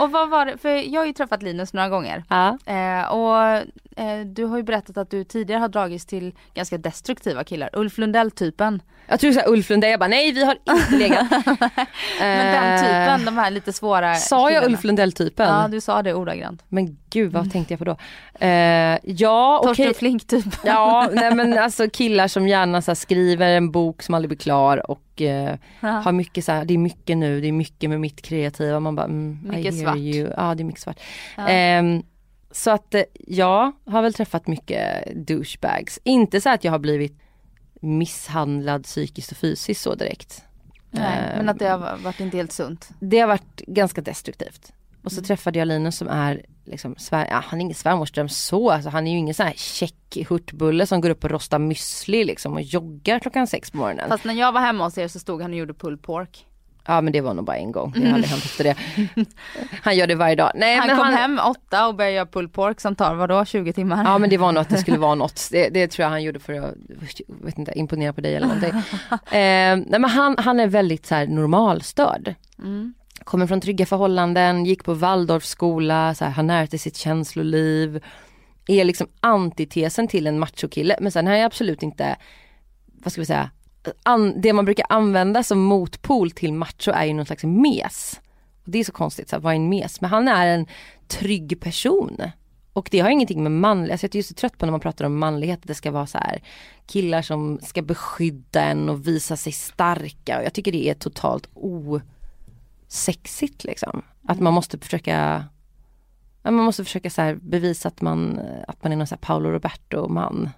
Och vad var det, för jag har ju träffat Linus några gånger. Ja. Eh, och eh, du har ju berättat att du tidigare har dragits till ganska destruktiva killar. Ulf Lundell-typen. Jag tror såhär Ulf Lundell, jag bara nej vi har inte legat. Men den Eh, typen, de här lite svåra Sa jag killarna. Ulf Lundell-typen? Ja, du sa det ordagrant. Men gud vad tänkte jag på då? Eh, ja okej. Torsten Flink typ. Ja, nej men alltså killar som gärna så skriver en bok som aldrig blir klar och eh, har mycket så här, det är mycket nu, det är mycket med mitt kreativa. Man bara, mm, I Mycket hear svart. You. Ja, det är mycket svart. Ja. Ehm, så att eh, jag har väl träffat mycket douchebags. Inte så att jag har blivit misshandlad psykiskt och fysiskt så direkt. Nej, Ehm, men att det har varit inte helt sunt. det har varit ganska destruktivt. Och så Mm. träffade jag Linus som är liksom, svär, ja, han är ingen svärmorsdröm så, alltså, han är ju ingen sån här check hurtbulle som går upp och rostar müsli liksom och joggar klockan sex på morgonen. Fast när jag var hemma hos er så stod han och gjorde pulled pork. Ja men det var nog bara en gång, det har aldrig hänt efter det. Han gör det varje dag. Nej, Han men kom hem åtta och började göra pulled pork som tar vadå 20 timmar? Ja men det var nog att det skulle vara något, det, det tror jag han gjorde för att, vet inte, imponera på dig eller någonting. eh, nej men han, han är väldigt så här normalstörd. Mm. Kommer från trygga förhållanden, gick på Waldorfskola, så här, har närt i sitt känsloliv. Är liksom antitesen till en machokille men sen har jag absolut inte, vad ska vi säga, an, det man brukar använda som motpol till macho är ju någon slags mes. Och det är så konstigt, så här, vad är en mes? Men han är en trygg person. Och det har ingenting med manlighet, alltså jag är just så trött på när man pratar om manlighet, att det ska vara så här killar som ska beskydda en och visa sig starka och jag tycker det är totalt osexigt liksom. Att man måste försöka man måste försöka så här bevisa att man, att man är någon så här Paolo Roberto-man.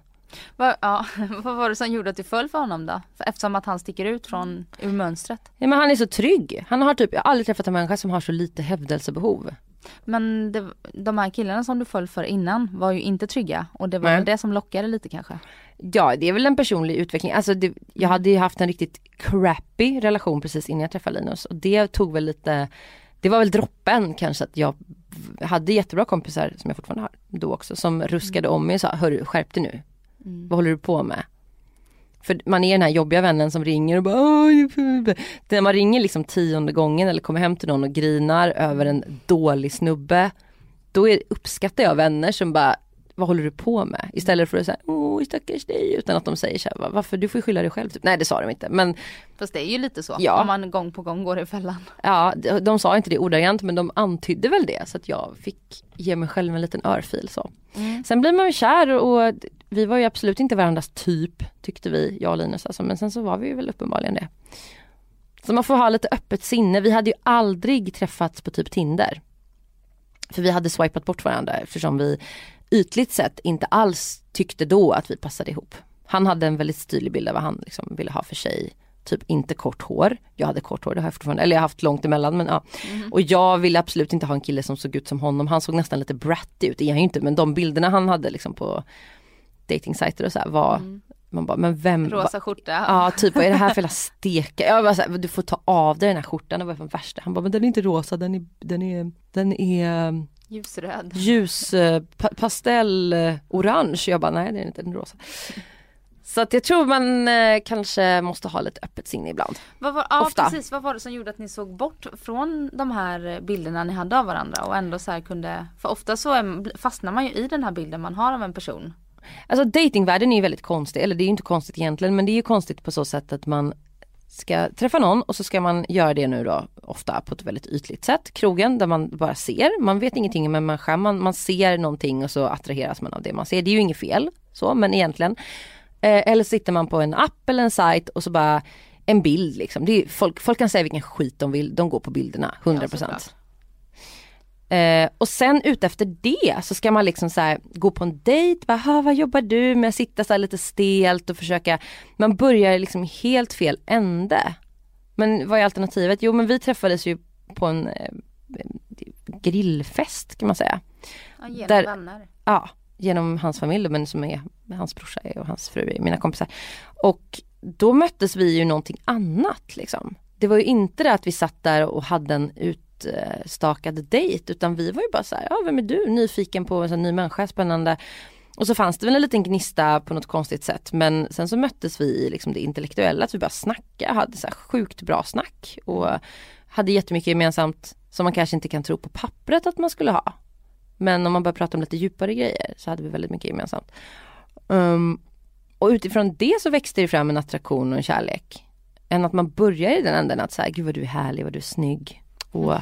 Vad, ja, vad var det som gjorde att du föll för honom då? Eftersom att han sticker ut från ur mönstret. Ja, men han är så trygg. Han har typ, jag har aldrig träffat en människa som har så lite hävdelsebehov. Men det, de här killarna som du föll för innan var ju inte trygga och det var Nej. det som lockade lite kanske. Ja det är väl en personlig utveckling. Alltså det, jag hade ju haft en riktigt crappy relation precis innan jag träffade Linus och det tog väl lite, det var väl droppen kanske att jag hade jättebra kompisar som jag fortfarande har då också som ruskade om mig och sa, hörru skärp dig nu. Vad håller du på med? För man är den här jobbiga vännen som ringer och bara "Åh, När man ringer liksom tionde gången eller kommer hem till någon och grinar över en dålig snubbe Då är, uppskattar jag vänner som bara Vad håller du på med? Istället för att säga åh stackars dig utan att de säger så här, "Va- varför du får skylla dig själv typ. Nej det sa de inte men Fast det är ju lite så. Ja. Om man gång på gång går i fällan. ja de, de sa inte det ordagrant men de antydde väl det så att jag fick ge mig själv en liten örfil så. Sen blir man ju kär och vi var ju absolut inte varandras typ tyckte vi, jag och Linus alltså, men sen så var vi ju väl uppenbarligen det. Så man får ha lite öppet sinne. Vi hade ju aldrig träffats på typ Tinder. För vi hade swipat bort varandra eftersom vi ytligt sett inte alls tyckte då att vi passade ihop. Han hade en väldigt stilig bild av vad han liksom ville ha för sig. Typ inte kort hår. Jag hade kort hår, det har jag fortfarande, eller jag har haft långt emellan men ja. Mm. Och jag ville absolut inte ha en kille som såg ut som honom. Han såg nästan lite bratty ut, det är han ju inte men de bilderna han hade liksom på datingsajter och så var mm. Man bara, men vem? Rosa skjorta. Ja, typ vad är det här för jävla steka? Jag bara så här, du får ta av dig den här skjortan, det var för värsta. Han bara, men den är inte rosa, den är, den är, den är Ljusröd. Ljus, eh, pa pastell, eh, orange. Jag bara, nej det är inte den rosa. Så att jag tror man eh, kanske måste ha lite öppet sinne ibland. Vad var, ja Ofta. precis, vad var det som gjorde att ni såg bort från de här bilderna ni hade av varandra och ändå så här kunde, för ofta så är, fastnar man ju i den här bilden man har av en person. Alltså datingvärlden är ju väldigt konstig, eller det är ju inte konstigt egentligen men det är ju konstigt på så sätt att man ska träffa någon och så ska man göra det nu då ofta på ett väldigt ytligt sätt. Krogen där man bara ser, man vet ingenting om en människa, man, man ser någonting och så attraheras man av det man ser. Det är ju inget fel så men egentligen. Eh, eller sitter man på en app eller en sajt och så bara en bild liksom. Är, folk, folk kan säga vilken skit de vill, de går på bilderna 100%. Ja, Eh, och sen utefter det så ska man liksom så här, gå på en dejt, bara, vad jobbar du med? Sitta så lite stelt och försöka, man börjar liksom helt fel ände. Men vad är alternativet? Jo men vi träffades ju på en eh, grillfest kan man säga. Ja, genom Där, vänner. Ja, genom hans familj men som är hans brorsa och hans fru är mina kompisar. Och då möttes vi ju någonting annat liksom. Det var ju inte det att vi satt där och hade en ut utstakad dejt utan vi var ju bara så här, ja vem är du? Nyfiken på en sån ny människa, spännande. Och så fanns det väl en liten gnista på något konstigt sätt men sen så möttes vi i liksom det intellektuella, att vi bara snacka, hade så här sjukt bra snack och hade jättemycket gemensamt som man kanske inte kan tro på pappret att man skulle ha. Men om man börjar prata om lite djupare grejer så hade vi väldigt mycket gemensamt. Um, och utifrån det så växte det fram en attraktion och en kärlek. Än att man börjar i den änden att säga, gud vad du är härlig, vad du är snygg, och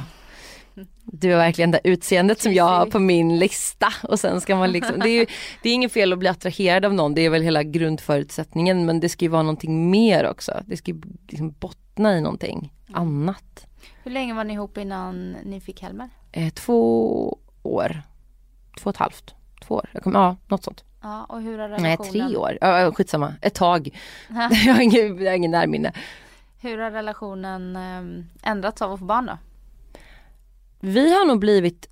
du har verkligen det utseendet som jag har på min lista och sen ska man liksom, det är, ju, det är inget fel att bli attraherad av någon, det är väl hela grundförutsättningen men det ska ju vara någonting mer också. Det ska ju liksom bottna i någonting annat. Hur länge var ni ihop innan ni fick Helmer? Eh, två år. Två och ett halvt. Två år. Jag kom, ja, något sånt. Ja, och hur har relationen? Nej, tre år. Ja, skitsamma. Ett tag. jag har ingen, jag har ingen närminne. Hur har relationen ehm, ändrats av att få barn då? Vi har nog blivit,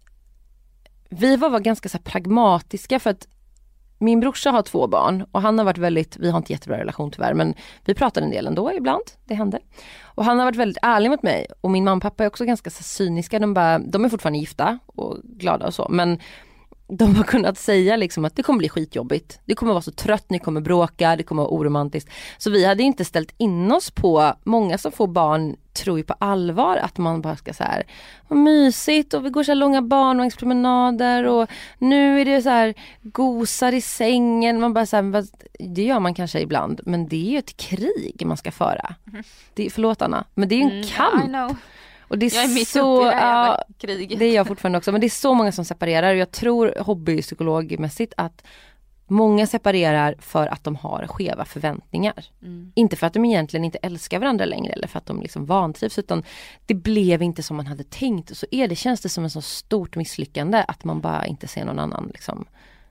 vi var, var ganska så pragmatiska för att min brorsa har två barn och han har varit väldigt, vi har inte jättebra relation tyvärr men vi pratar en del ändå ibland, det händer. Och han har varit väldigt ärlig mot mig och min mamma och pappa är också ganska så cyniska, de, bara, de är fortfarande gifta och glada och så men de har kunnat säga liksom att det kommer bli skitjobbigt. Det kommer vara så trött, ni kommer bråka, det kommer vara oromantiskt. Så vi hade inte ställt in oss på, många som får barn tror ju på allvar att man bara ska så här, vad mysigt och vi går så långa barnvagnspromenader och nu är det så här gosar i sängen. Man bara så här, det gör man kanske ibland men det är ju ett krig man ska föra. Mm. Det, förlåt Anna, men det är ju en mm, kamp. Och det är jag är mitt så, uppe i det här ja, kriget. Det är jag fortfarande också. Men det är så många som separerar och jag tror hobbypsykologmässigt att Många separerar för att de har skeva förväntningar. Mm. Inte för att de egentligen inte älskar varandra längre eller för att de liksom vantrivs utan det blev inte som man hade tänkt. Och så är det, känns det som ett så stort misslyckande att man bara inte ser någon annan. Liksom.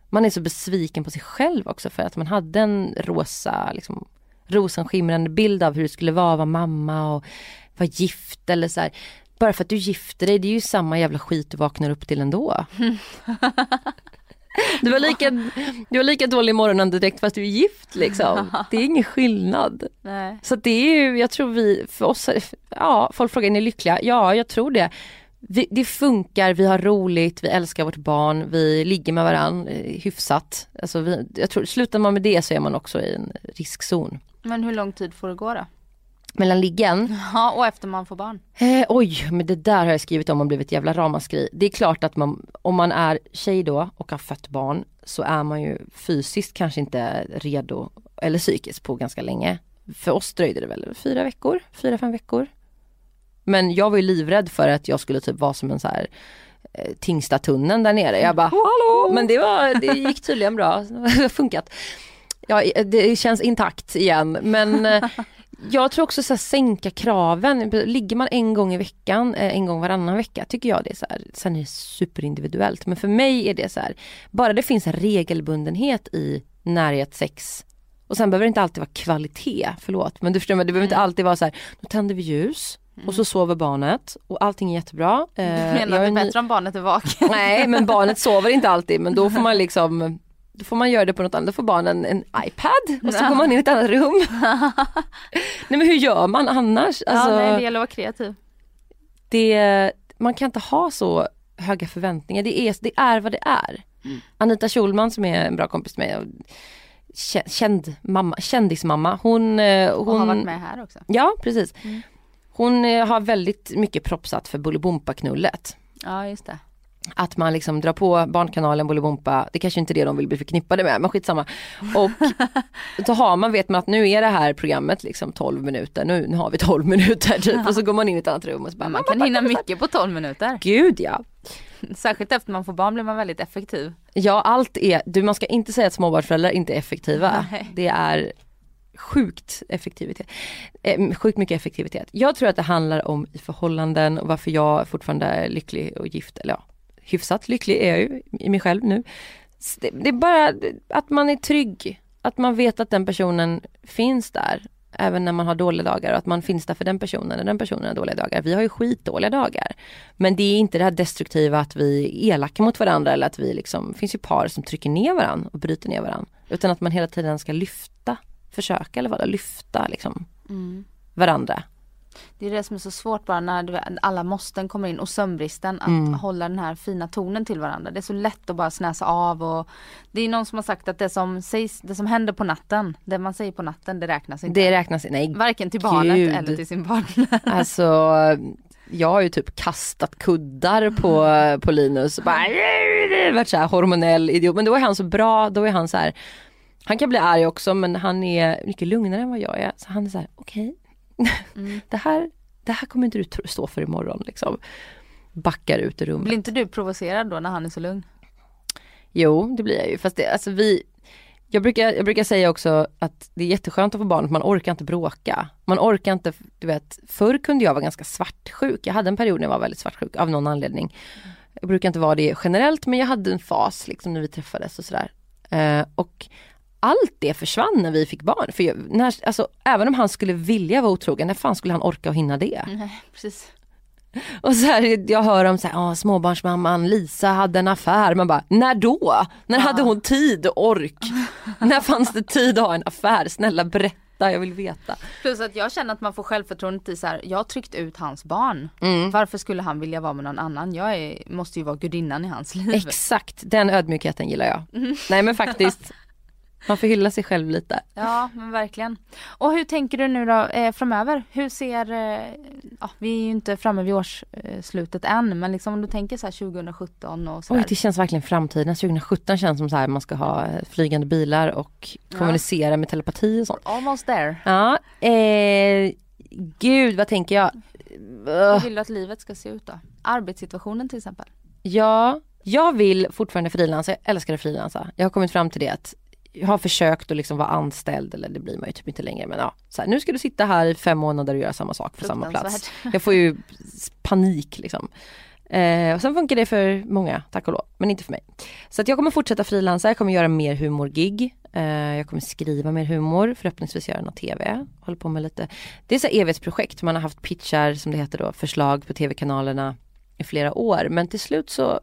Man är så besviken på sig själv också för att man hade en rosa, liksom, rosenskimrande bild av hur det skulle vara att vara mamma och vara gift eller så här. Bara för att du gifter dig, det är ju samma jävla skit du vaknar upp till ändå. Du var lika, du var lika dålig morgonandedräkt fast du är gift liksom. Det är ingen skillnad. Nej. Så det är ju, jag tror vi, för oss, ja folk frågar är ni lyckliga? Ja jag tror det. Vi, det funkar, vi har roligt, vi älskar vårt barn, vi ligger med varandra eh, hyfsat. Alltså vi, jag tror, slutar man med det så är man också i en riskzon. Men hur lång tid får det gå då? Mellan liggen. Ja och efter man får barn. Eh, oj, men det där har jag skrivit om och blivit jävla ramaskri. Det är klart att man, om man är tjej då och har fött barn så är man ju fysiskt kanske inte redo eller psykiskt på ganska länge. För oss dröjde det väl fyra veckor, fyra, fem veckor. Men jag var ju livrädd för att jag skulle typ vara som en så här eh, Tingstatunneln där nere. Jag bara hallå! Men det, var, det gick tydligen bra, det har funkat. Ja, det känns intakt igen men eh, jag tror också så här, sänka kraven. Ligger man en gång i veckan, eh, en gång varannan vecka tycker jag det är så här, sen är det superindividuellt. Men för mig är det så här, bara det finns en regelbundenhet i närhet, sex och sen behöver det inte alltid vara kvalitet, förlåt men du förstår, men det behöver inte alltid vara så här, nu tänder vi ljus och så sover barnet och allting är jättebra. Du menar att det är bättre om barnet är vaken? Nej men barnet sover inte alltid men då får man liksom då får man göra det på något annat, då får barnen en iPad och så går man in i ett annat rum. Nej men hur gör man annars? Alltså, ja, nej, det gäller att vara kreativ. Det, man kan inte ha så höga förväntningar, det är, det är vad det är. Mm. Anita Schulman som är en bra kompis med mig, känd mamma, kändismamma, hon, hon... Och har varit med här också. Ja precis. Mm. Hon eh, har väldigt mycket propsat för Bolibompa-knullet. Ja just det att man liksom drar på Barnkanalen, Bolibompa, det kanske inte är det de vill bli förknippade med men skitsamma. Och så har man, vet man att nu är det här programmet liksom 12 minuter, nu, nu har vi 12 minuter typ och så går man in i ett annat rum och så bara, Man kan hinna mycket på 12 minuter. Gud ja. Särskilt efter man får barn blir man väldigt effektiv. Ja allt är, du man ska inte säga att småbarnsföräldrar inte är effektiva. Nej. Det är sjukt effektivitet. Eh, sjukt mycket effektivitet. Jag tror att det handlar om i förhållanden och varför jag fortfarande är lycklig och gift, eller ja, hyfsat lycklig är jag ju i mig själv nu. Det, det är bara att man är trygg, att man vet att den personen finns där även när man har dåliga dagar och att man finns där för den personen när den personen har dåliga dagar. Vi har ju skitdåliga dagar. Men det är inte det här destruktiva att vi är elaka mot varandra eller att vi liksom, det finns ju par som trycker ner varandra och bryter ner varandra. Utan att man hela tiden ska lyfta, försöka eller vad lyfta liksom mm. varandra. Det är det som är så svårt bara när alla måsten kommer in och sömnbristen att mm. hålla den här fina tonen till varandra. Det är så lätt att bara snäsa av och Det är någon som har sagt att det som sägs, det som händer på natten, det man säger på natten det räknas inte. Det räknas nej. Varken till barnet Gud. eller till sin partner. Alltså jag har ju typ kastat kuddar på, på Linus. Bara, varit så här hormonell idiot. Men då är han så bra, då är han så här han kan bli arg också men han är mycket lugnare än vad jag är. Så han är så här, okej, okay, Mm. det, här, det här kommer inte du stå för imorgon liksom. Backar ut ur rummet. Blir inte du provocerad då när han är så lugn? Jo det blir jag ju fast det, alltså vi jag brukar, jag brukar säga också att det är jätteskönt att få barn, man orkar inte bråka. Man orkar inte, du vet, förr kunde jag vara ganska svartsjuk. Jag hade en period när jag var väldigt svartsjuk av någon anledning. Jag brukar inte vara det generellt men jag hade en fas liksom när vi träffades och sådär. Eh, och allt det försvann när vi fick barn. För jag, när, alltså, även om han skulle vilja vara otrogen, när fan skulle han orka och hinna det? Nej, precis. Och så här, jag hör om så här, småbarnsmamman Lisa hade en affär. Man bara, när då? När ja. hade hon tid och ork? när fanns det tid att ha en affär? Snälla berätta, jag vill veta. Plus att jag känner att man får självförtroendet i så här, jag har tryckt ut hans barn. Mm. Varför skulle han vilja vara med någon annan? Jag är, måste ju vara gudinnan i hans liv. Exakt, den ödmjukheten gillar jag. Mm. Nej men faktiskt, man får hylla sig själv lite. Ja men verkligen. Och hur tänker du nu då eh, framöver? Hur ser, eh, ja, vi är ju inte framme vid årsslutet än men liksom om du tänker så här 2017 och så Oj det känns verkligen framtiden. 2017 känns som så här man ska ha eh, flygande bilar och kommunicera ja. med telepati och sånt. Almost there. Ja, eh, gud vad tänker jag? Hur vill du att livet ska se ut då? Arbetssituationen till exempel? Ja, jag vill fortfarande frilansa, jag älskar att frilansa. Jag har kommit fram till det att har försökt att liksom vara anställd eller det blir man ju typ inte längre men ja. Så här, nu ska du sitta här i fem månader och göra samma sak på samma plats. Jag får ju panik liksom. Eh, och sen funkar det för många, tack och lov, men inte för mig. Så att jag kommer fortsätta frilansa, jag kommer göra mer humorgig. Eh, jag kommer skriva mer humor, förhoppningsvis göra något TV. Håller på med lite, det är så evighetsprojekt, man har haft pitchar som det heter då, förslag på tv-kanalerna i flera år. Men till slut så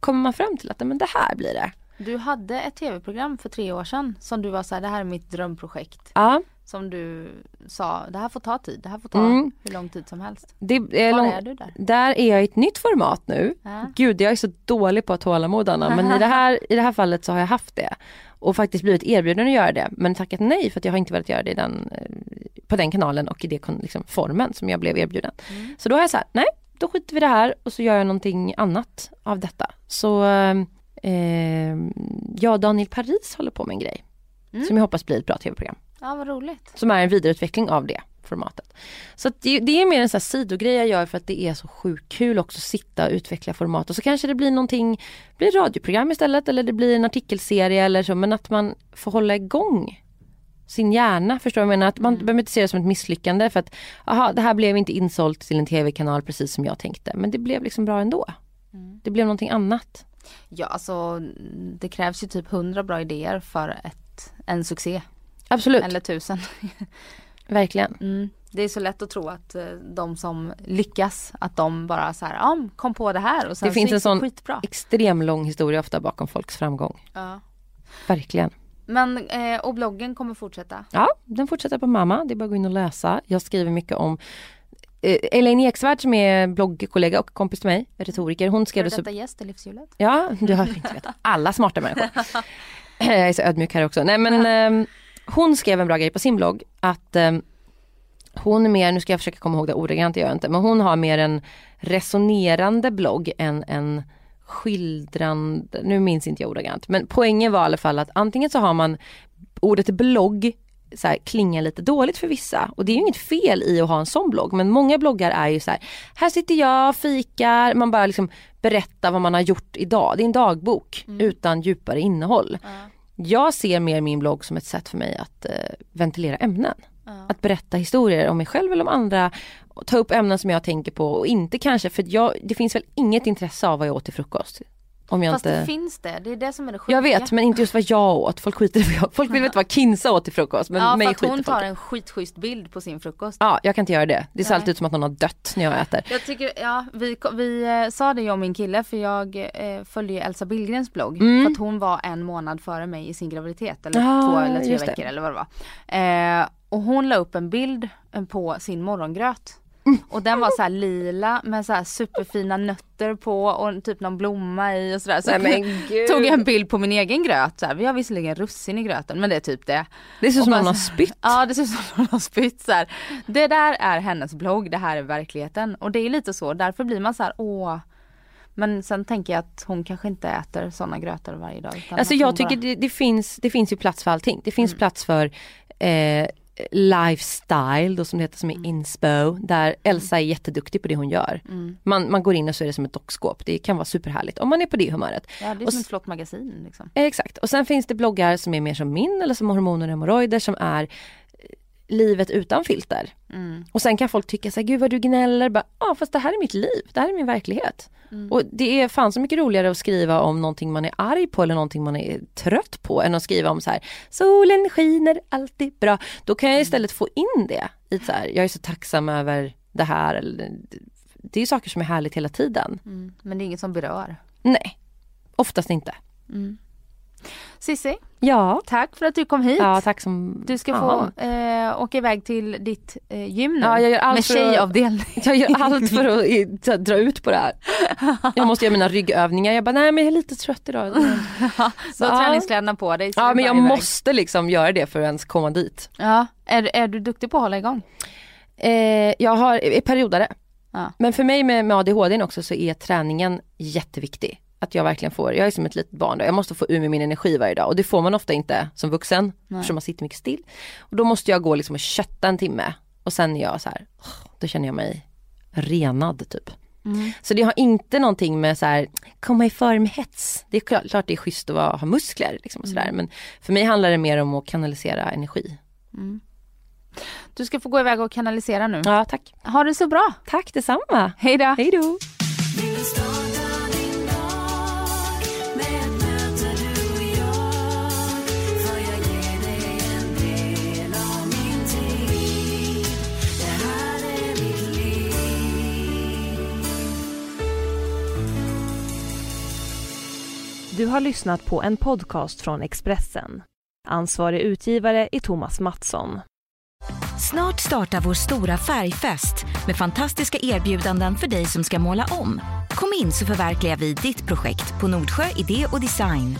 kommer man fram till att men det här blir det. Du hade ett tv-program för tre år sedan som du var så här, det här är mitt drömprojekt. Ja. Som du sa, det här får ta tid, det här får ta mm. hur lång tid som helst. Det är Var lång... är du där? Där är jag i ett nytt format nu. Ja. Gud jag är så dålig på att tålamod Anna men i det, här, i det här fallet så har jag haft det. Och faktiskt blivit erbjuden att göra det men tackat nej för att jag har inte velat göra det i den, eh, på den kanalen och i den liksom, formen som jag blev erbjuden. Mm. Så då har jag sagt nej då skiter vi det här och så gör jag någonting annat av detta. Så eh, jag och Daniel Paris håller på med en grej. Mm. Som jag hoppas blir ett bra tv-program. Ja vad roligt. Som är en vidareutveckling av det. formatet. Så det, det är mer en sån här sidogrej jag gör för att det är så sjukt kul också att sitta och utveckla format och så kanske det blir någonting, blir radioprogram istället eller det blir en artikelserie eller så men att man får hålla igång sin hjärna, förstår du vad jag menar? Att man mm. behöver inte se det som ett misslyckande för att aha, det här blev inte insålt till en tv-kanal precis som jag tänkte men det blev liksom bra ändå. Mm. Det blev någonting annat. Ja alltså det krävs ju typ hundra bra idéer för ett, en succé. Absolut. Eller tusen. Verkligen. Mm. Det är så lätt att tro att eh, de som lyckas, att de bara så här, ja, kom på det här och sen Det finns en sån skitbra. extrem lång historia ofta bakom folks framgång. Ja. Verkligen. Men, eh, och bloggen kommer fortsätta? Ja, den fortsätter på mamma. Det är bara att gå in och läsa. Jag skriver mycket om Elaine Eksvärd som är bloggkollega och kompis till mig, retoriker. Hon skrev... Detta gäst i Livshjulet? Ja, du har inte vet. Alla smarta människor. jag är så ödmjuk här också. Nej men eh, hon skrev en bra grej på sin blogg att eh, hon är mer, nu ska jag försöka komma ihåg det ordagrant, det gör jag inte, men hon har mer en resonerande blogg än en skildrande, nu minns inte jag ordagrant, men poängen var i alla fall att antingen så har man ordet blogg så här, klingar lite dåligt för vissa och det är ju inget fel i att ha en sån blogg men många bloggar är ju så här, här sitter jag, fikar, man bara liksom berättar vad man har gjort idag. Det är en dagbok mm. utan djupare innehåll. Mm. Jag ser mer min blogg som ett sätt för mig att eh, ventilera ämnen. Mm. Att berätta historier om mig själv eller om andra. Ta upp ämnen som jag tänker på och inte kanske, för jag, det finns väl inget intresse av vad jag åt till frukost. Om jag Fast inte... det finns det, det är det som är det sjuka. Jag vet men inte just vad jag åt, folk skiter i jag Folk vill veta vad Kinsa åt till frukost men ja, mig för att hon tar en skitschysst bild på sin frukost. Ja jag kan inte göra det. Det ser Nej. alltid ut som att någon har dött när jag äter. Jag tycker, ja vi, vi eh, sa det jag och min kille för jag eh, följde Elsa Billgrens blogg. Mm. För att hon var en månad före mig i sin graviditet eller ah, två eller tre veckor eller vad det var. Eh, och hon la upp en bild eh, på sin morgongröt. Och den var så här lila med så superfina nötter på och typ någon blomma i och sådär. Så Nej, tog jag en bild på min egen gröt. Så här. Vi har visserligen russin i gröten men det är typ det. Det ser ut som någon har spytt. Ja det ser ut som någon har spytt. Så här. Det där är hennes blogg, det här är verkligheten. Och det är lite så, därför blir man så här, åh. Men sen tänker jag att hon kanske inte äter sådana grötor varje dag. Alltså jag tycker bara... det, det, finns, det finns ju plats för allting. Det finns mm. plats för eh, lifestyle då som det heter som är mm. inspo där Elsa är jätteduktig på det hon gör. Mm. Man, man går in och så är det som ett dockskåp. Det kan vara superhärligt om man är på det humöret. Ja det är och, som ett flott magasin liksom. Exakt och sen finns det bloggar som är mer som min eller som hormoner och hemorrojder som är livet utan filter. Mm. Och sen kan folk tycka så här, gud vad du gnäller, ja ah, fast det här är mitt liv, det här är min verklighet. Mm. Och det är fan så mycket roligare att skriva om någonting man är arg på eller någonting man är trött på än att skriva om så här solen skiner alltid bra. Då kan jag istället få in det i så här, jag är så tacksam över det här. Eller, det är saker som är härligt hela tiden. Mm. Men det är inget som berör? Nej, oftast inte. Mm. Cissi, ja. tack för att du kom hit. Ja, tack som Du ska få eh, åka iväg till ditt eh, gym nu ja, jag gör allt med tjejavdelning. Jag gör allt för att dra ut på det här. Jag måste göra mina ryggövningar. Jag bara, nej men jag är lite trött idag. Så, du har träningskläderna på dig. Ja men jag iväg. måste liksom göra det för att ens komma dit. Ja, är, är du duktig på att hålla igång? Eh, jag har periodare. Ja. Men för mig med, med ADHD också så är träningen jätteviktig. Att jag verkligen får, jag är som ett litet barn då, jag måste få ur mig min energi varje dag och det får man ofta inte som vuxen Nej. eftersom man sitter mycket still. Och då måste jag gå liksom och kötta en timme och sen är jag så här, då känner jag mig renad typ. Mm. Så det har inte någonting med så här, komma i form hets. Det är klart, klart det är schysst att vara, ha muskler liksom och sådär mm. men för mig handlar det mer om att kanalisera energi. Mm. Du ska få gå iväg och kanalisera nu. Ja tack. Ha det så bra. Tack detsamma. Hej då. Hej då. Du har lyssnat på en podcast från Expressen. Ansvarig utgivare är Thomas Mattsson. Snart startar vår stora färgfest med fantastiska erbjudanden för dig som ska måla om. Kom in så förverkligar vi ditt projekt på Nordsjö Idé och Design.